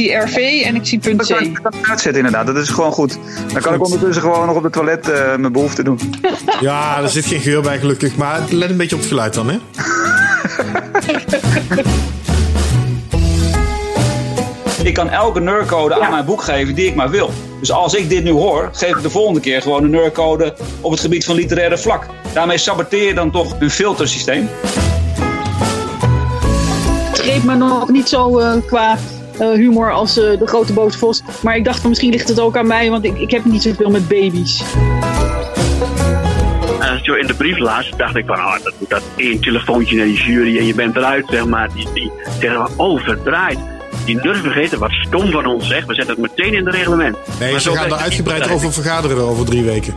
zie RV en ik zie punt Dat kan C. ik kan ik uitzetten inderdaad, dat is gewoon goed. Dan kan ik ondertussen gewoon nog op het toilet eh, mijn behoefte doen. Ja, er zit geen geur bij gelukkig. Maar let een beetje op het geluid dan, hè? Ik kan elke nerdcode aan mijn boek geven die ik maar wil. Dus als ik dit nu hoor, geef ik de volgende keer gewoon een nerdcode op het gebied van literaire vlak. Daarmee saboteer je dan toch een filtersysteem. Greep me nog niet zo eh, qua humor als eh, de grote boze vos. Maar ik dacht van misschien ligt het ook aan mij, want ik, ik heb niet zoveel met baby's. En als ik zo in de brief las, dacht ik van, oh, dat moet dat één telefoontje naar die jury en je bent eruit, zeg maar. Die, die zeggen van, oh, verdraaid. Die durven vergeten, wat stom van ons, zeg. We zetten het meteen in het reglement. Nee, Maar ze zo gaan er het uitgebreid over vergaderen over drie weken.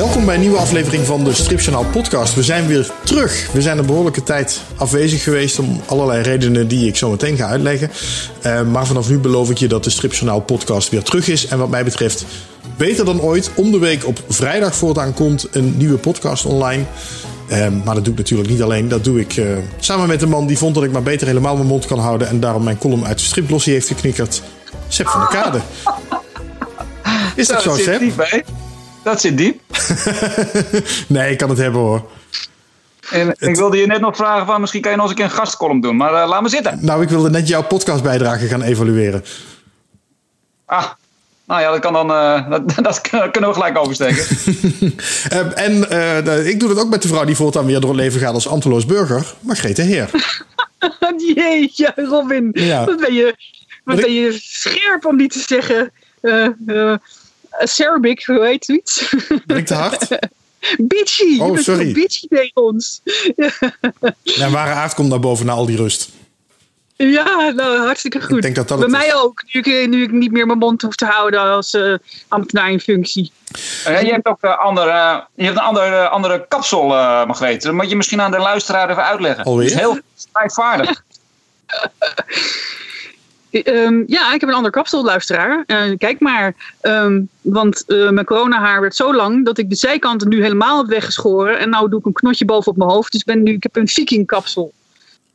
Welkom bij een nieuwe aflevering van de Stripjournaal podcast. We zijn weer terug. We zijn een behoorlijke tijd afwezig geweest om allerlei redenen die ik zo meteen ga uitleggen. Eh, maar vanaf nu beloof ik je dat de Stripjournaal podcast weer terug is. En wat mij betreft beter dan ooit. Om de week op vrijdag voortaan komt een nieuwe podcast online. Eh, maar dat doe ik natuurlijk niet alleen. Dat doe ik eh, samen met een man die vond dat ik maar beter helemaal mijn mond kan houden. En daarom mijn column uit de striplossie heeft geknikkerd. Sepp van der Kade. Is dat zo, Sepp? diep, hè? Dat zit diep. Nee, ik kan het hebben hoor. En ik wilde je net nog vragen van misschien kan je nog eens een keer een gastcolumn doen. Maar eh, laat me zitten. Nou, ik wilde net jouw podcastbijdrage gaan evalueren. Ah, nou ja, dat kan dan. eh, dat, dat kunnen we gelijk oversteken. Eh, en eh, de- ik doe dat ook met de vrouw die voortaan weer door het leven gaat als ambteloos burger, Margrethe Heer. Jeetje, Robin. Ja. Wat ben je, wat ben je scherp om niet te zeggen. Eh eh Cerbic, hoe heet zoiets? Ben ik te hard? Bitchy. Oh, je bent sorry. bitchy tegen ons. Mijn ware aard komt naar boven na al die rust. Ja, nou, hartstikke goed. Ik denk dat dat Bij het mij is. ook. Nu ik, nu ik niet meer mijn mond hoef te houden als eh, ambtenaar in functie. Eh, je hebt ook eh, andere, je hebt een andere, andere kapsel, eh Margreet. Dat moet je misschien aan de luisteraar even uitleggen. Alweer? Het is heel strijdvaardig. Ehm, ja, ik heb een ander kapsel, luisteraar. Eh, kijk maar. Ehm, want eh, mijn coronahaar werd zo lang dat ik de zijkanten nu helemaal heb weggeschoren. En nou doe ik een knotje boven op mijn hoofd. Dus ik, ben nu, ik heb een viking kapsel.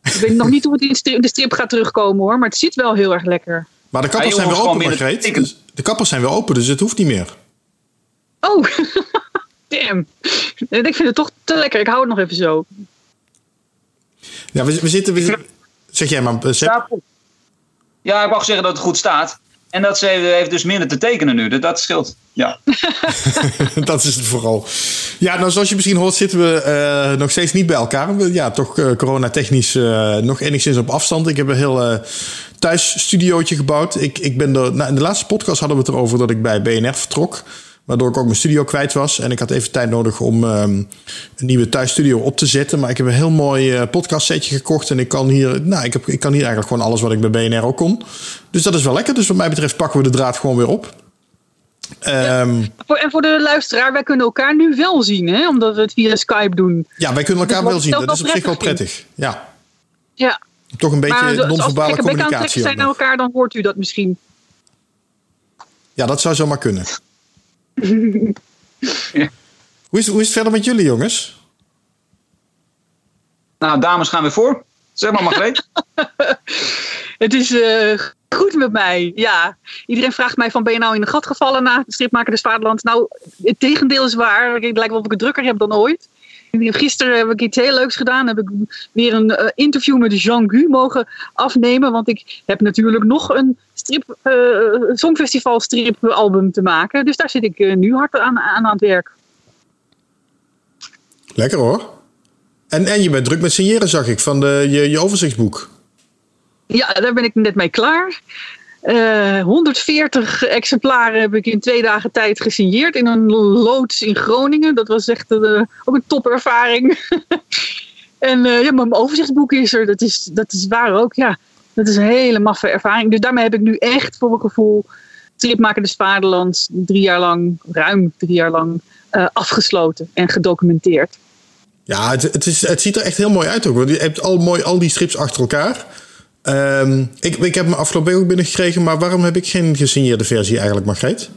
Ik weet nog niet hoe het in de strip, de strip gaat terugkomen hoor. Maar het zit wel heel erg lekker. Maar de Ja, kappers je zijn weer open, Margreet. Dus de kappers zijn weer open, dus het hoeft niet meer. Oh, damn. Ik vind het toch te lekker. Ik hou het nog even zo. Ja, we, we zitten... we- zeg jij maar. Ja, ik mag zeggen dat het goed staat. En dat ze heeft dus minder te tekenen nu. Dat, scheelt. Ja. dat is het vooral. Ja, nou zoals je misschien hoort zitten we eh, nog steeds niet bij elkaar. Ja, toch eh, coronatechnisch eh, nog enigszins op afstand. Ik heb een heel thuisstudiootje gebouwd. Ik, ik ben er, nou, in de laatste podcast hadden we het erover dat ik bij BNR vertrok. Waardoor ik ook mijn studio kwijt was. En ik had even tijd nodig om ehm, een nieuwe thuisstudio op te zetten. Maar ik heb een heel mooi eh podcastsetje gekocht. En ik kan, hier, nou, ik, heb, ik kan hier eigenlijk gewoon alles wat ik bij BNR ook kon. Dus dat is wel lekker. Dus wat mij betreft pakken we de draad gewoon weer op. Ehm, En voor de luisteraar, wij kunnen elkaar nu wel zien, hè? Omdat we het via Skype doen. Ja, wij kunnen elkaar Dus wel zien. Dat is op zich wel prettig. Ja, Ja. toch een beetje als we non-verbale gekke bek aan het trekken communicatie. zijn naar elkaar, dan hoort u dat misschien. Ja, dat zou zomaar kunnen. Hoe is, hoe is het verder met jullie, jongens? Nou, dames gaan weer voor. Zeg maar, Margreet. Het is eh, goed met mij, ja. Iedereen vraagt mij van, ben je nou in een gat gevallen na de stripmaker des Vaderlands? Nou, het tegendeel is waar. Het lijkt wel of ik het drukker heb dan ooit. Gisteren heb ik iets heel leuks gedaan. Heb ik weer een eh, interview met Jean Gu mogen afnemen. Want ik heb natuurlijk nog een strip, eh, songfestival stripalbum te maken. Dus daar zit ik eh, nu hard aan, aan aan het werk. Lekker hoor. En, en je bent druk met signeren, zag ik, van de, je, je overzichtsboek. Ja, daar ben ik net mee klaar. Eh, 140 exemplaren heb ik in twee dagen tijd gesigneerd in een loods in Groningen. Dat was echt eh, ook een topervaring. en eh, ja, mijn overzichtsboek is er. Dat is, dat is waar ook, ja. Dat is een hele maffe ervaring. Dus daarmee heb ik nu echt voor mijn gevoel Stripmaker des Vaderlands drie jaar lang, ruim drie jaar lang, eh, afgesloten en gedocumenteerd. Ja, het, het, is, het ziet er echt heel mooi uit ook. Want je hebt al, mooi, al die strips achter elkaar. Ehm, ik, ik heb mijn afgelopen week ook binnengekregen, maar waarom heb ik geen gesigneerde versie eigenlijk, Margreet?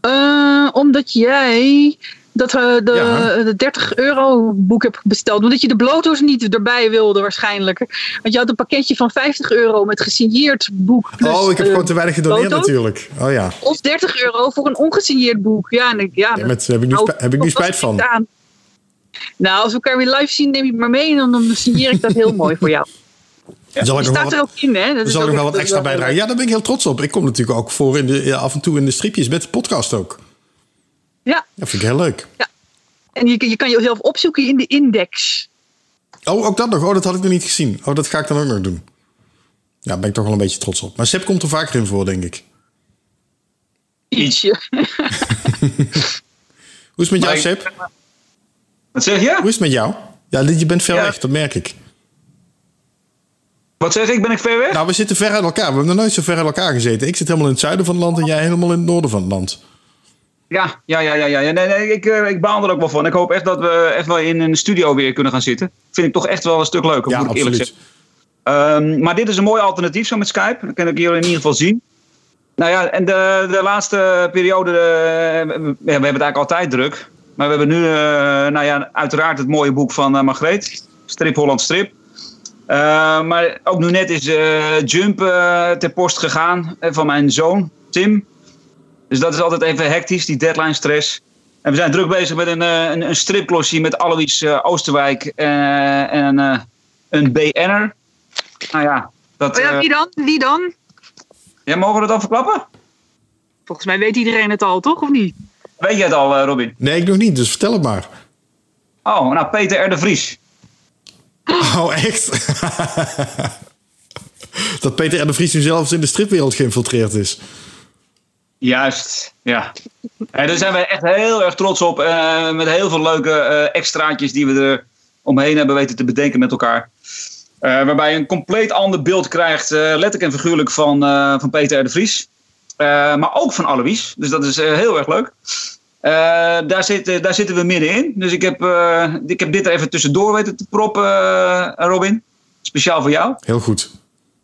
Eh, omdat jij dat uh, de, Ja. de 30 euro boek heb besteld. Omdat je de bloto's niet erbij wilde waarschijnlijk. Want je had een pakketje van 50 euro met gesigneerd boek. plus, oh, ik heb eh, gewoon te weinig gedoneerd natuurlijk. Oh ja. Of 30 euro voor een ongesigneerd boek. Ja, en ik, ja, Ja, met, heb ik nu, heb ik nu spijt van. Nou, als we elkaar weer live zien, neem je het maar mee. En dan, dan signeer ik dat heel mooi voor jou. Zal ik wel staat wat, er ook in, hè? Dat zal ik nog wel wat extra bijdragen. Ja, daar ben ik heel trots op. Ik kom natuurlijk ook voor in de, ja, af en toe in de stripjes met de podcast ook. Ja, Dat vind ik heel leuk. en je, je kan jezelf opzoeken in de index. Oh, ook dat nog. Oh, dat had ik nog niet gezien. Oh, dat ga ik dan ook nog doen. Ja, daar ben ik toch wel een beetje trots op. Maar Seb komt er vaker in voor, denk ik. Ietsje. Hoe is het met jou, Seb? Wat zeg je? Hoe is het met jou? Ja, je bent ver Ja. weg, dat merk ik. Wat zeg ik? Ben ik ver weg? Nou, we zitten ver uit elkaar. We hebben nog nooit zo ver uit elkaar gezeten. Ik zit helemaal in het zuiden van het land en jij helemaal in het noorden van het land. Ja, ja, ja, ja, ja. Nee, nee, ik, eh, ik baal er ook wel van. Ik hoop echt dat we echt wel in een studio weer kunnen gaan zitten. Vind ik toch echt wel een stuk leuker, Ja, moet ik eerlijk absoluut. zeggen. Ehm, maar dit is een mooi alternatief zo met Skype. Dat kan ik jullie in ieder geval zien. Nou ja, en de, de laatste periode, eh, we hebben het eigenlijk altijd druk. Maar we hebben nu, eh, nou ja, uiteraard het mooie boek van eh, Margreet. Strip Holland Strip. Eh, maar ook nu net is Jump ter post gegaan van mijn zoon, Tim. Dus dat is altijd even hectisch, die deadline stress. En we zijn druk bezig met een, een, een met Alois Oosterwijk en eh, een BN'er. Nou ja, dat, Oh ja, wie dan? Wie dan? ja, mogen we dat al verklappen? Volgens mij weet iedereen het al, toch? Of niet? Weet je het al, eh, Robin? Nee, ik nog niet, dus vertel het maar. Oh, nou, Peter R. de Vries. Oh, echt? dat Peter R. de Vries nu zelfs in de stripwereld geïnfiltreerd is. Juist, ja. En daar zijn wij echt heel erg trots op. eh, met heel veel leuke eh, extraatjes die we er omheen hebben weten te bedenken met elkaar. Waarbij je een compleet ander beeld krijgt, letterlijk en figuurlijk, van, van Peter R. de Vries. Eh, maar ook van Alois. Dus dat is eh, heel erg leuk. Eh, daar, zitten daar zitten we middenin. Dus ik heb, ik heb dit er even tussendoor weten te proppen, Robin. Speciaal voor jou. Heel goed.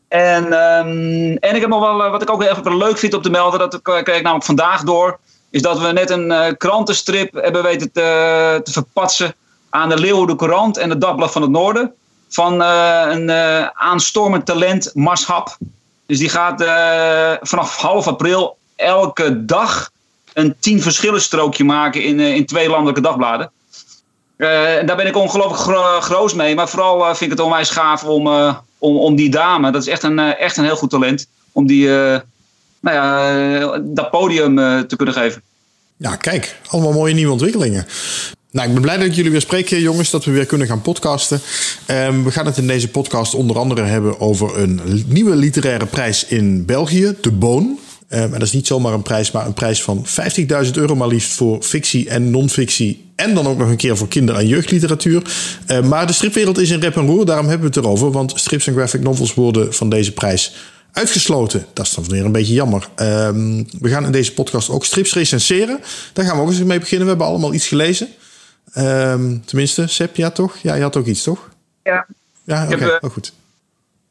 En, ehm, en ik heb nog wel, wat ik ook heel erg leuk vind op te melden, dat kreeg ik namelijk vandaag door, is dat we net een krantenstrip hebben weten te, te verpatsen aan de Leeuwarden Courant en het Dagblad van het Noorden. Van een aanstormend talent, Mars Hap. Dus die gaat eh, vanaf half april elke dag een tien verschillen strookje maken in, eh, in twee landelijke dagbladen. En daar ben ik ongelooflijk gro- groot mee. Maar vooral vind ik het onwijs gaaf om, om, om die dame. Dat is echt een, echt een heel goed talent. Om die, nou ja, dat podium te kunnen geven. Ja, kijk, allemaal mooie nieuwe ontwikkelingen. Nou, ik ben blij dat ik jullie weer spreek, jongens, dat we weer kunnen gaan podcasten. Ehm, we gaan het in deze podcast onder andere hebben over een nieuwe literaire prijs in België, de Boon. Ehm, en dat is niet zomaar een prijs, maar een prijs van 50.000 euro maar liefst voor fictie en non-fictie. En dan ook nog een keer voor kinder- en jeugdliteratuur. Ehm, maar de stripwereld is in rep en roer, daarom hebben we het erover. Want strips en graphic novels worden van deze prijs uitgesloten. Dat is dan weer een beetje jammer. We gaan in deze podcast ook strips recenseren. Daar gaan we ook eens mee beginnen. We hebben allemaal iets gelezen. Ehm, tenminste, Seb, ja toch? Ja, je had ook iets, toch? Ja. Ja, oké. heb, eh, oh, goed.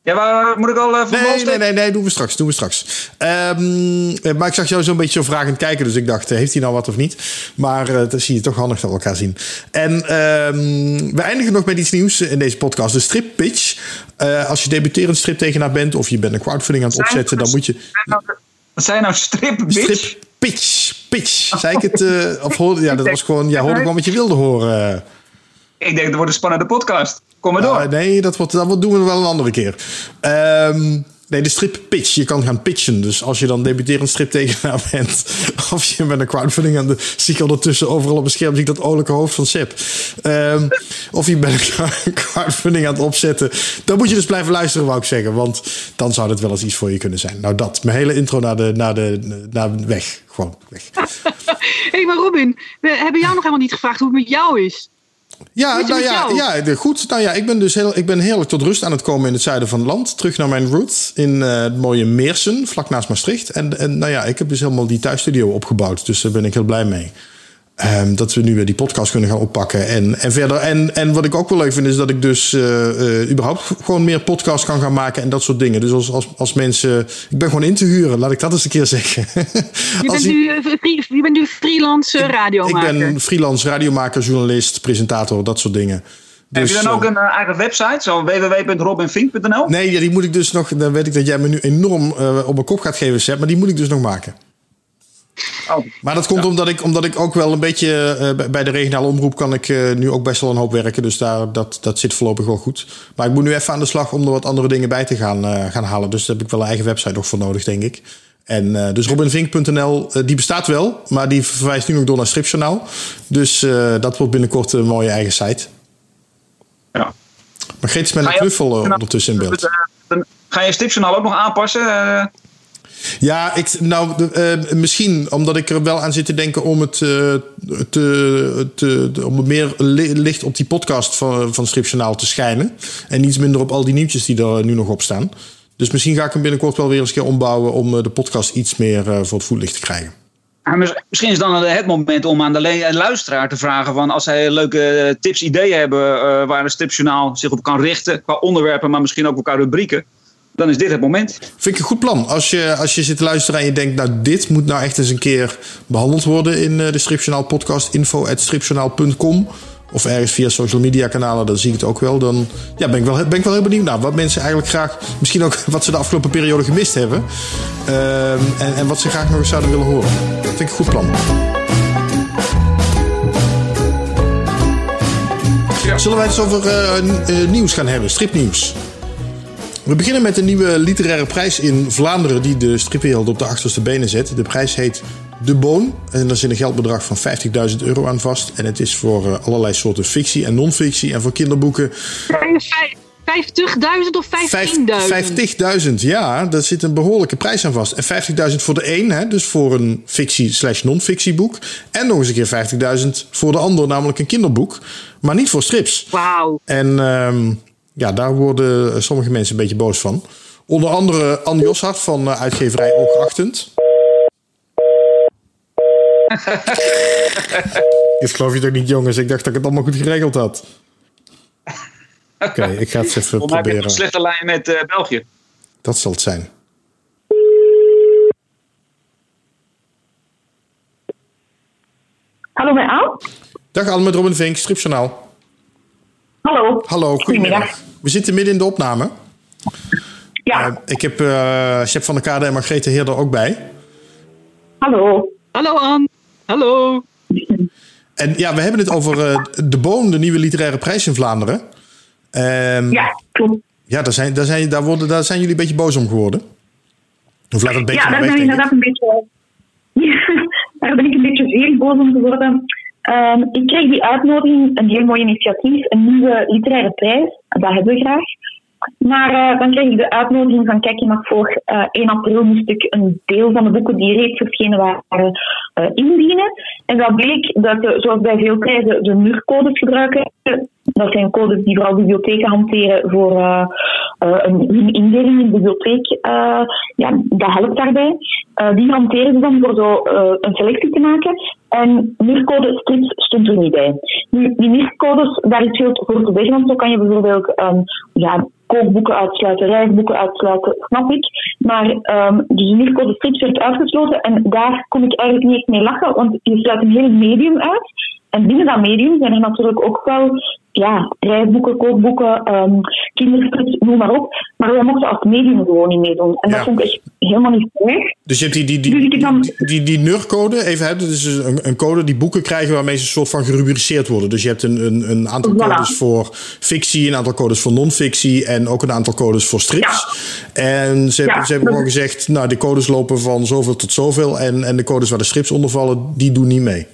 Ja, waar moet ik al uh, Nee, nee, nee, nee, doen we straks. Doen we straks. Ehm, eh, maar ik zag jou zo'n beetje zo vragend kijken. Dus ik dacht, eh, heeft hij nou wat of niet? Maar eh dat zie je toch handig dat we elkaar zien. En ehm, we eindigen nog met iets nieuws in deze podcast. De strip pitch. Eh, als je debuterend striptekenaar bent of je bent een crowdfunding aan het opzetten, dan moet je... Wat zijn nou strip? Strip pitch. Pitch. Zei ik het? eh, of hoorde, ja, dat was gewoon... Ja, hoorde gewoon wat je wilde horen. Ik denk, dat wordt een spannende podcast. Kom maar door. Uh, nee, dat, wordt, dat doen we wel een andere keer. Um, nee, de strip pitch. Je kan gaan pitchen. Dus als je dan debuterend striptekenaar bent... of je bent een crowdfunding aan de... zie ik ondertussen overal op het scherm... zie ik dat oorlijke hoofd van. Um, of je bent een crowdfunding aan het opzetten... dan moet je dus blijven luisteren, wou ik zeggen. Want dan zou dat wel eens iets voor je kunnen zijn. Nou, dat. Mijn hele intro naar de, naar de naar weg. Gewoon weg. Hé, hey, maar Robin, we hebben jou nog helemaal niet gevraagd hoe het met jou is. Ja, nou ja, ja, goed. Nou ja, ik ben dus heel, ik ben heerlijk tot rust aan het komen in het zuiden van het land. Terug naar mijn roots in uh, het mooie Meersen, vlak naast Maastricht. En, en nou ja, ik heb dus helemaal die thuisstudio opgebouwd. Dus daar ben ik heel blij mee. Ehm, dat we nu weer die podcast kunnen gaan oppakken. En, en verder. En, en wat ik ook wel leuk vind, is dat ik dus eh, eh, überhaupt gewoon meer podcasts kan gaan maken en dat soort dingen. Dus als, als, als mensen. Ik ben gewoon in te huren, laat ik dat eens een keer zeggen. Je, bent, nu, eh, free- je bent nu freelance ik radiomaker. ben freelance radiomaker, journalist, presentator, dat soort dingen. Heb je Dus, dan ook een eigen website? Zo www.robinfink.nl? Nee, ja, die moet ik dus nog. Dan weet ik dat jij me nu enorm op mijn kop gaat geven, Seb, maar die moet ik dus nog maken. Oh. Maar dat komt omdat, ik, omdat ik ook wel een beetje. eh, bij- de regionale omroep kan ik eh, nu ook best wel een hoop werken. Dus daar, dat, dat zit voorlopig wel goed. Maar ik moet nu even aan de slag om er wat andere dingen bij te gaan, eh, gaan halen. Dus daar heb ik wel een eigen website nog voor nodig, denk ik. En dus robinvink.nl, die bestaat wel, maar die verwijst nu nog door naar Stripjournaal. Dus dat wordt binnenkort een mooie eigen site. Ja. Maar Geet is met een knuffel ondertussen in beeld. Ga je stripjournaal ook nog aanpassen? Ja, ik, nou, de, eh, misschien omdat ik er wel aan zit te denken om het, eh, om meer li- licht op die podcast van, van Stripjournaal te schijnen. En iets minder op al die nieuwtjes die er nu nog op staan. Dus misschien ga ik hem binnenkort wel weer eens een keer ombouwen om eh, de podcast iets meer eh, voor het voetlicht te krijgen. Misschien is dan het moment om aan de luisteraar te vragen: van als zij leuke tips, ideeën hebben waar een stripjournaal zich op kan richten, qua onderwerpen, maar misschien ook qua rubrieken, dan is dit het moment. Vind ik een goed plan. Als je, als je zit te luisteren en je denkt, nou dit moet nou echt eens een keer behandeld worden in eh, de Stripjournaal podcast, info.stripjournaal.com of ergens via social media kanalen, dan zie ik het ook wel. Dan ja, ben, ik wel, ben ik wel heel benieuwd naar wat mensen eigenlijk graag, misschien ook wat ze de afgelopen periode gemist hebben. Ehm, en, en wat ze graag nog eens zouden willen horen. Dat vind ik een goed plan. Zullen wij het eens over eh, eh, nieuws gaan hebben, stripnieuws? We beginnen met een nieuwe literaire prijs in Vlaanderen die de stripwereld op de achterste benen zet. De prijs heet De Boon en daar zit een geldbedrag van 50.000 euro aan vast. En het is voor eh, allerlei soorten fictie en non-fictie en voor kinderboeken. Vijf- 50.000 of 15.000? 50.000, ja, daar zit een behoorlijke prijs aan vast. En 50.000 voor de een, hè, dus voor een fictie slash non-fictieboek. En nog eens een keer 50.000 voor de ander, namelijk een kinderboek. Maar niet voor strips. Wauw. En ehm, ja, daar worden sommige mensen een beetje boos van. Onder andere Anne Joshart van eh, uitgeverij Oogachtend. Dit geloof je toch niet, jongens? Ik dacht dat ik het allemaal goed geregeld had. Oké, ik ga het eens even Volgens mij heb proberen. een slechte lijn met eh, België. Dat zal het zijn. Hallo met Al. Dag Anne met Robin Vink, Stripjournaal. Hallo. Hallo, goedemiddag. We zitten midden in de opname. Ja, Eh, ik heb eh Shep van der Kade en Margrethe Heer er ook bij. hallo. Hallo Ann. Hallo. En ja, we hebben het over eh, De Boon, de nieuwe literaire prijs in Vlaanderen. Ehm, Ja, klopt. Ja, daar zijn, daar, zijn, daar, worden, daar zijn jullie een beetje boos om geworden. Of laat het een beetje Ja, daar ben ik inderdaad een beetje... daar ben ik een beetje zeer boos om geworden. Ehm, ik kreeg die uitnodiging, een heel mooi initiatief, een nieuwe literaire prijs. Dat hebben we graag. Maar eh, dan kreeg ik de uitnodiging van kijk, je mag voor eh 1 april moest ik een deel van de boeken die reeds verschenen waren eh, indienen. En dat bleek dat, zoals bij veel prijzen, de NUR-codes gebruiken. Dat zijn codes die vooral bibliotheken hanteren voor eh, eh, een, indeling in de bibliotheek. eh, ja, dat helpt daarbij. Die hanteren ze dan voor zo een selectie te maken. En NUR-code strips stond er niet bij. Nu, die NUR-codes, daar is veel voor te zeggen, want zo kan je bijvoorbeeld ehm, ja, kookboeken uitsluiten, reisboeken uitsluiten, snap ik. Maar ehm dus de NUR-code strips werd uitgesloten en daar kon ik eigenlijk niet mee lachen, want je sluit een heel medium uit. En binnen dat medium zijn er natuurlijk ook wel ja, reisboeken, kookboeken, kinderstrips, noem maar op. Maar wij mochten als medium gewoon niet meedoen. En Ja. dat vond ik echt helemaal niet erg. Dus je hebt die, die, die, Dus die, die, die NUR-code, even, is dus een, een code die boeken krijgen waarmee ze een soort van gerubriceerd worden. Dus je hebt een, een, een aantal Voilà. codes voor fictie, een aantal codes voor non-fictie en ook een aantal codes voor strips. En ze, hebben Ja, ze hebben gewoon gezegd, nou, de codes lopen van zoveel tot zoveel en, en de codes waar de strips onder vallen, die doen niet mee.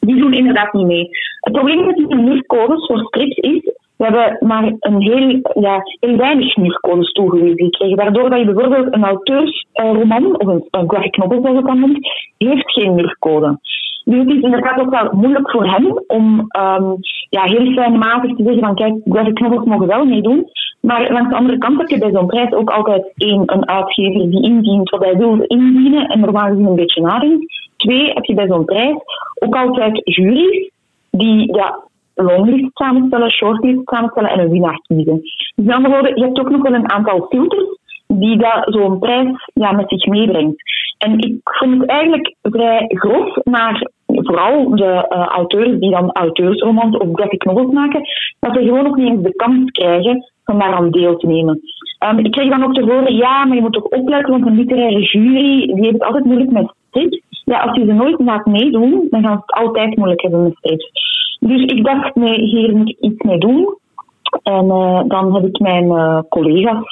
Die doen inderdaad niet mee. Het probleem met die NUR-codes voor strips is, we hebben maar een heel, ja, heel weinig NUR-codes toegewezen gekregen. Waardoor dat je bijvoorbeeld een auteursroman, of een, een graphic novel zoals het dan noemt, heeft geen NUR-code. Dus het is inderdaad ook wel moeilijk voor hem om ehm, ja, heel fijnmatig te zeggen van kijk, graphic novels mogen wel meedoen. Maar langs de andere kant heb je bij zo'n prijs ook altijd één, een uitgever die indient wat hij wil indienen en normaal gezien een beetje nadenkt. twee heb je bij zo'n prijs ook altijd jury's die ja, longlist samenstellen, shortlist samenstellen en een winnaar kiezen. Dus met andere woorden, je hebt ook nog wel een aantal filters die dat zo'n prijs ja, met zich meebrengt. En ik vond het eigenlijk vrij grof naar vooral de uh, auteurs die dan auteursromans of graphic novels maken, dat ze gewoon ook niet eens de kans krijgen om daaraan deel te nemen. Um, ik kreeg dan ook te horen, ja, maar je moet toch opletten, want een literaire jury die heeft het altijd moeilijk met strips. Ja, als je ze nooit gaat meedoen, dan gaan ze het altijd moeilijk hebben met strips. Dus ik dacht, nee, hier moet ik iets mee doen. En uh, dan heb ik mijn uh, collega's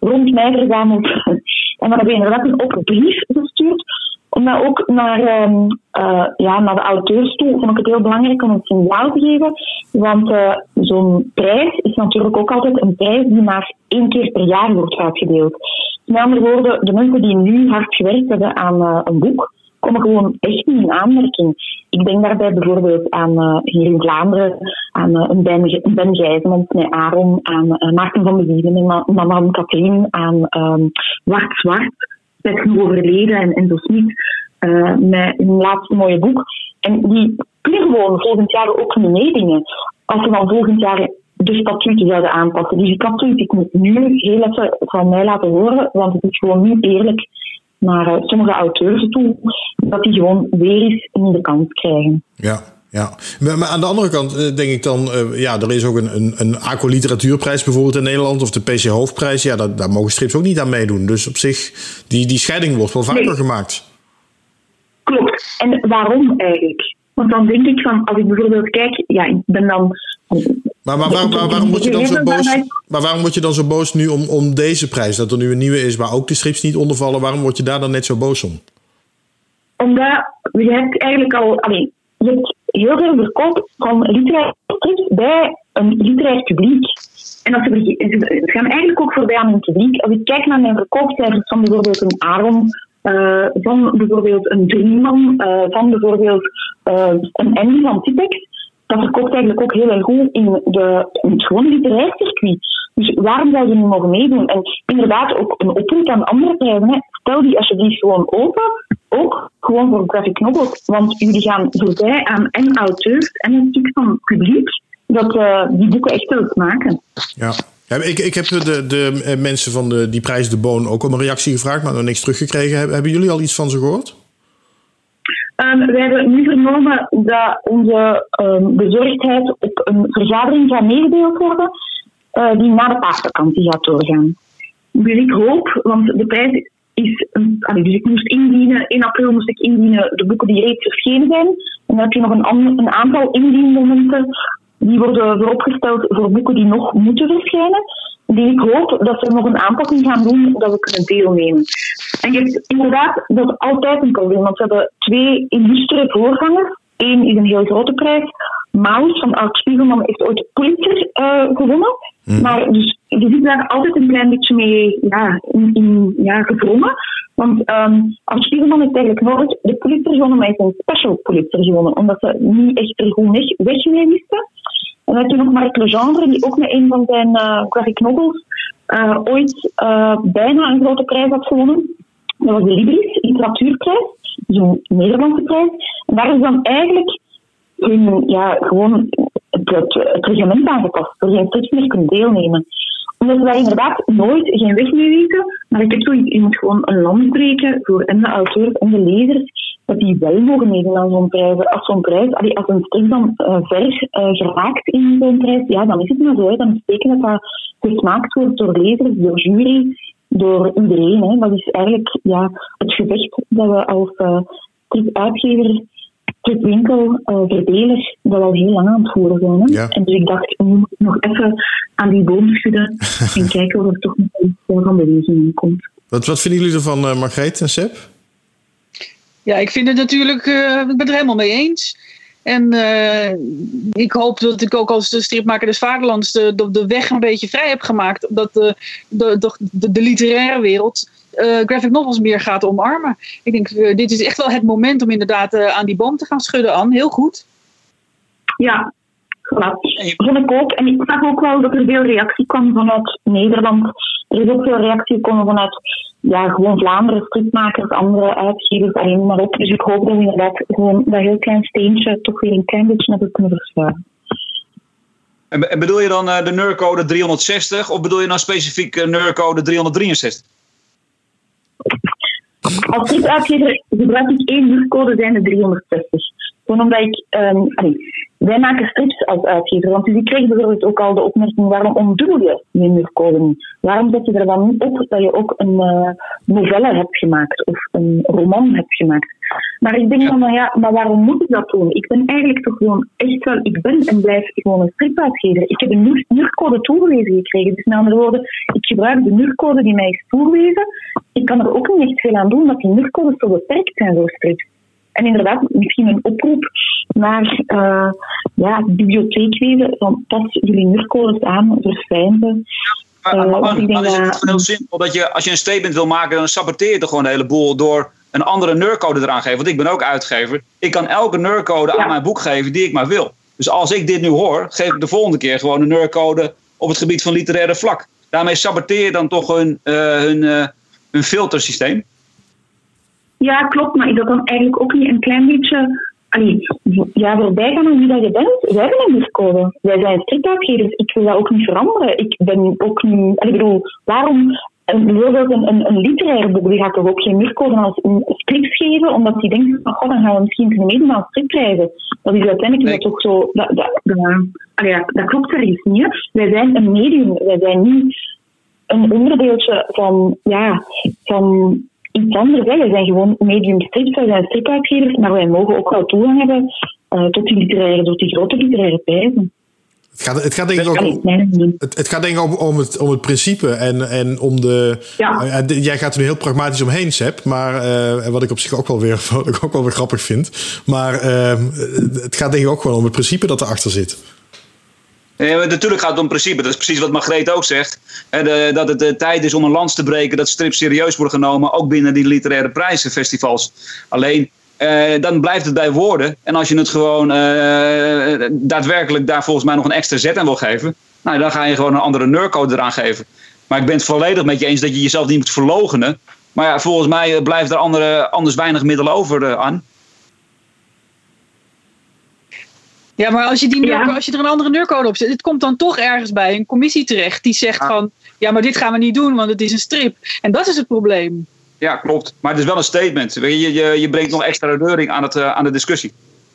rond mij verzameld. en dan hebben we inderdaad een open brief gestuurd. Omdat ook naar, um, uh, ja, naar de auteurs toe vond ik het heel belangrijk om een signaal te geven. Want zo'n prijs is natuurlijk ook altijd een prijs die maar één keer per jaar wordt uitgedeeld. Met andere woorden, de mensen die nu hard gewerkt hebben aan een boek, komen gewoon echt niet in aanmerking. Ik denk daarbij bijvoorbeeld aan uh, hier in Vlaanderen, aan uh, een Ben, ben Gijzemans met Aaron, aan uh, Maarten van de Wieven en Madame Katrien, aan um, Wart Zwart, met hun overleden en, en zo Smit, met hun laatste mooie boek. En die kunnen gewoon volgend jaar ook niet meedingen. Als we dan volgend jaar de statuten zouden aanpassen. Dus zoiets, ik moet nu heel even van mij laten horen, want het is gewoon niet eerlijk naar uh, sommige auteurs toe, dat die gewoon weer eens in de kans krijgen. Ja. Ja, maar aan de andere kant denk ik dan, uh, ja, er is ook een, een, een ACO Literatuurprijs bijvoorbeeld in Nederland, of de PC Hoofdprijs. Ja, daar, daar mogen strips ook niet aan meedoen. Dus op zich, die, die scheiding wordt wel vaker nee. gemaakt. Klopt. En waarom eigenlijk? Want dan denk ik van, als ik bijvoorbeeld kijk, ja, ik ben dan maar, maar, waar, waar, waarom word je dan zo boos? Maar waarom word je dan zo boos nu om, om deze prijs? Dat er nu een nieuwe is waar ook de strips niet onder vallen. Waarom word je daar dan net zo boos om? Omdat je hebt eigenlijk al. Allee, je hebt heel veel verkoop van literaire strips bij een literair publiek. En dat ze, gaan eigenlijk ook voorbij aan hun publiek. Als ik kijk naar mijn verkoopcijfers van bijvoorbeeld een Aaron, uh, van bijvoorbeeld een Drieman, uh, van bijvoorbeeld uh, een Andy van Tipex dat verkoopt eigenlijk ook heel erg goed in, de, in het literair. Dus waarom zou je niet mogen meedoen? En inderdaad ook een oproep aan andere prijzen. Stel die alsjeblieft gewoon open, ook gewoon voor graphic novels. Want jullie gaan voorbij aan en auteurs en een stuk van publiek dat uh, die boeken echt wil maken. Ja. Ja, ik, ik heb de, de mensen van de, die prijs De Boon ook om een reactie gevraagd, maar nog niks teruggekregen. Hebben jullie al iets van ze gehoord? Um, we hebben nu vernomen dat onze um, bezorgdheid op een vergadering gaat meegedeeld worden, uh, die na de paasvakantie gaat doorgaan. Dus ik hoop, want de prijs is. Een, dus ik moest indienen, in april moest ik indienen de boeken die reeds verschenen zijn. En dan heb je nog een, een aantal indienmomenten die worden vooropgesteld voor boeken die nog moeten verschijnen die ik hoop dat ze nog een aanpassing gaan doen dat we kunnen deelnemen. En je hebt inderdaad, dat is altijd een probleem, want we hebben twee illustere voorgangers. Eén is een heel grote prijs. Maus van Art Spiegelman heeft ooit de Pulitzer uh, gewonnen. Mm. Maar dus, je zit daar altijd een klein beetje mee ja, in, in ja. Want um, Art Spiegelman heeft eigenlijk nooit de Pulitzer gewonnen, maar hij heeft een special Pulitzer gewonnen. Omdat ze niet echt er goed weg, weg mee wisten. En dan heb je nog Marc Legendre, die ook met een van zijn uh, novels uh, ooit uh, bijna een grote prijs had gewonnen. Dat was de Libris Literatuurprijs, dus een Nederlandse prijs. En daar is dan eigenlijk hun, ja, gewoon het, het, het reglement aangepast, geen strips meer kunnen deelnemen omdat we daar inderdaad nooit geen weg mee weten. Maar ik heb zoiets, je moet gewoon een land breken voor en de auteurs en de lezers, dat die wel mogen meedoen aan zo'n prijs. Als zo'n prijs, als een strip dan uh, ver uh, geraakt in zo'n prijs, ja, dan is het maar zo. Hè. Dan betekent dat dat gesmaakt wordt door lezers, door jury, door iedereen. Hè. Dat is eigenlijk ja, het gevecht dat we als uh, strip-uitgever het winkel uh, verdeler dat al heel lang aan het voeren zijn. Hè? Ja. En dus ik dacht, nu moet ik nog even aan die boom schudden en kijken of er toch nog iets van beweging in komt. Wat, wat vinden jullie ervan, uh, Margreet en Seb? Ja, ik vind het natuurlijk, uh, ik ben het er helemaal mee eens. En uh, ik hoop dat ik ook als de stripmaker des Vaderlands de, de, weg een beetje vrij heb gemaakt. Dat de, de, de, de literaire wereld uh, graphic novels meer gaat omarmen. Ik denk, dit is echt wel het moment om inderdaad aan die boom te gaan schudden, Anne. Heel goed. Ja, dat vond ik ook. En ik zag ook wel dat er veel reactie kwam vanuit Nederland. Er is ook veel reactie gekomen vanuit ja, gewoon Vlaanderen, stripmakers, andere uitgevers, alleen maar op. Dus ik hoop dat we inderdaad gewoon dat heel klein steentje toch weer een klein beetje hebben kunnen verschuiven. En bedoel je dan uh, de NUR-code 360 of bedoel je dan specifiek uh, NUR-code 363? Als stripuitgever gebruik ik één NUR-code, zijn de 360. Gewoon omdat ik, um, allee, wij maken strips als uitgever. Want dus ik kreeg bijvoorbeeld ook al de opmerking: waarom omdoe je je NUR-code niet? Waarom zet je er dan niet op dat je ook een uh, novelle hebt gemaakt of een roman hebt gemaakt? Maar ik denk ja. dan, ja, maar waarom moet ik dat doen? Ik ben eigenlijk toch gewoon echt wel, ik ben en blijf gewoon een stripuitgever. Ik heb een NUR-code toegewezen gekregen. Dus met andere woorden, ik gebruik de NUR-code die mij is toegewezen. Ik kan er ook niet echt veel aan doen dat die NUR-codes zo beperkt zijn voor strips. En inderdaad, misschien een oproep naar uh, ja, bibliotheekwezen. Van pas jullie NUR-codes aan, verfijn ze. Maar, maar, maar, dan is het heel simpel dat je, als je een statement wil maken, dan saboteer je er gewoon een heleboel door een andere NUR-code eraan geven. Want ik ben ook uitgever. Ik kan elke NUR-code ja. aan mijn boek geven die ik maar wil. Dus als ik dit nu hoor, geef ik de volgende keer gewoon een NUR-code op het gebied van literaire vlak. Daarmee saboteer je dan toch hun, uh, hun, uh, hun filtersysteem. Ja, klopt. Maar is dat dan eigenlijk ook niet een klein beetje allee, ja, voorbij gaan aan wie dat je bent? Wij hebben een NUR-code. Wij zijn stripuitgevers. Ik wil dat ook niet veranderen. Ik ben ook niet... Allee, ik bedoel, waarom en bijvoorbeeld een, een, een literair boek, die gaat toch ook geen muurcode als een strips geven, omdat die denkt, van, god, dan gaan we misschien kunnen meedoen aan stripprijzen. Dat is uiteindelijk nee. dat ook zo, dat, dat, dat, ja, dat klopt ergens niet. Wij zijn een medium, wij zijn niet een onderdeeltje van, ja, van iets anders. Wij zijn gewoon medium strips, wij zijn stripuitgevers, maar wij mogen ook wel toegang hebben uh, tot die literaire, tot die grote literaire prijzen. Het gaat, het gaat denk ik ook om, het, het gaat denk ik om, om, het, om het principe en, en om de. Ja. Uh, jij gaat er nu heel pragmatisch omheen, Seb. Maar uh, wat ik op zich ook wel weer, wat ik ook wel weer grappig vind. Maar uh, het gaat denk ik ook wel om het principe dat erachter zit. Ja, natuurlijk gaat het om principe. Dat is precies wat Margreet ook zegt. De, dat het de tijd is om een lans te breken. Dat strips serieus worden genomen. Ook binnen die literaire prijzenfestivals. Alleen uh, dan blijft het bij woorden. En als je het gewoon uh, daadwerkelijk daar volgens mij nog een extra zet aan wil geven, nou, dan ga je gewoon een andere NUR-code eraan geven. Maar ik ben het volledig met je eens dat je jezelf niet moet verlogenen. Maar ja, volgens mij blijft er andere, anders weinig middel over aan. Ja, maar als je, die ja. als je er een andere NUR-code op zet, het komt dan toch ergens bij een commissie terecht die zegt ja. van, ja, maar dit gaan we niet doen, want het is een strip. En dat is het probleem. Ja, klopt. Maar het is wel een statement. Je, je, je brengt nog extra reuring aan, het, uh, aan de discussie.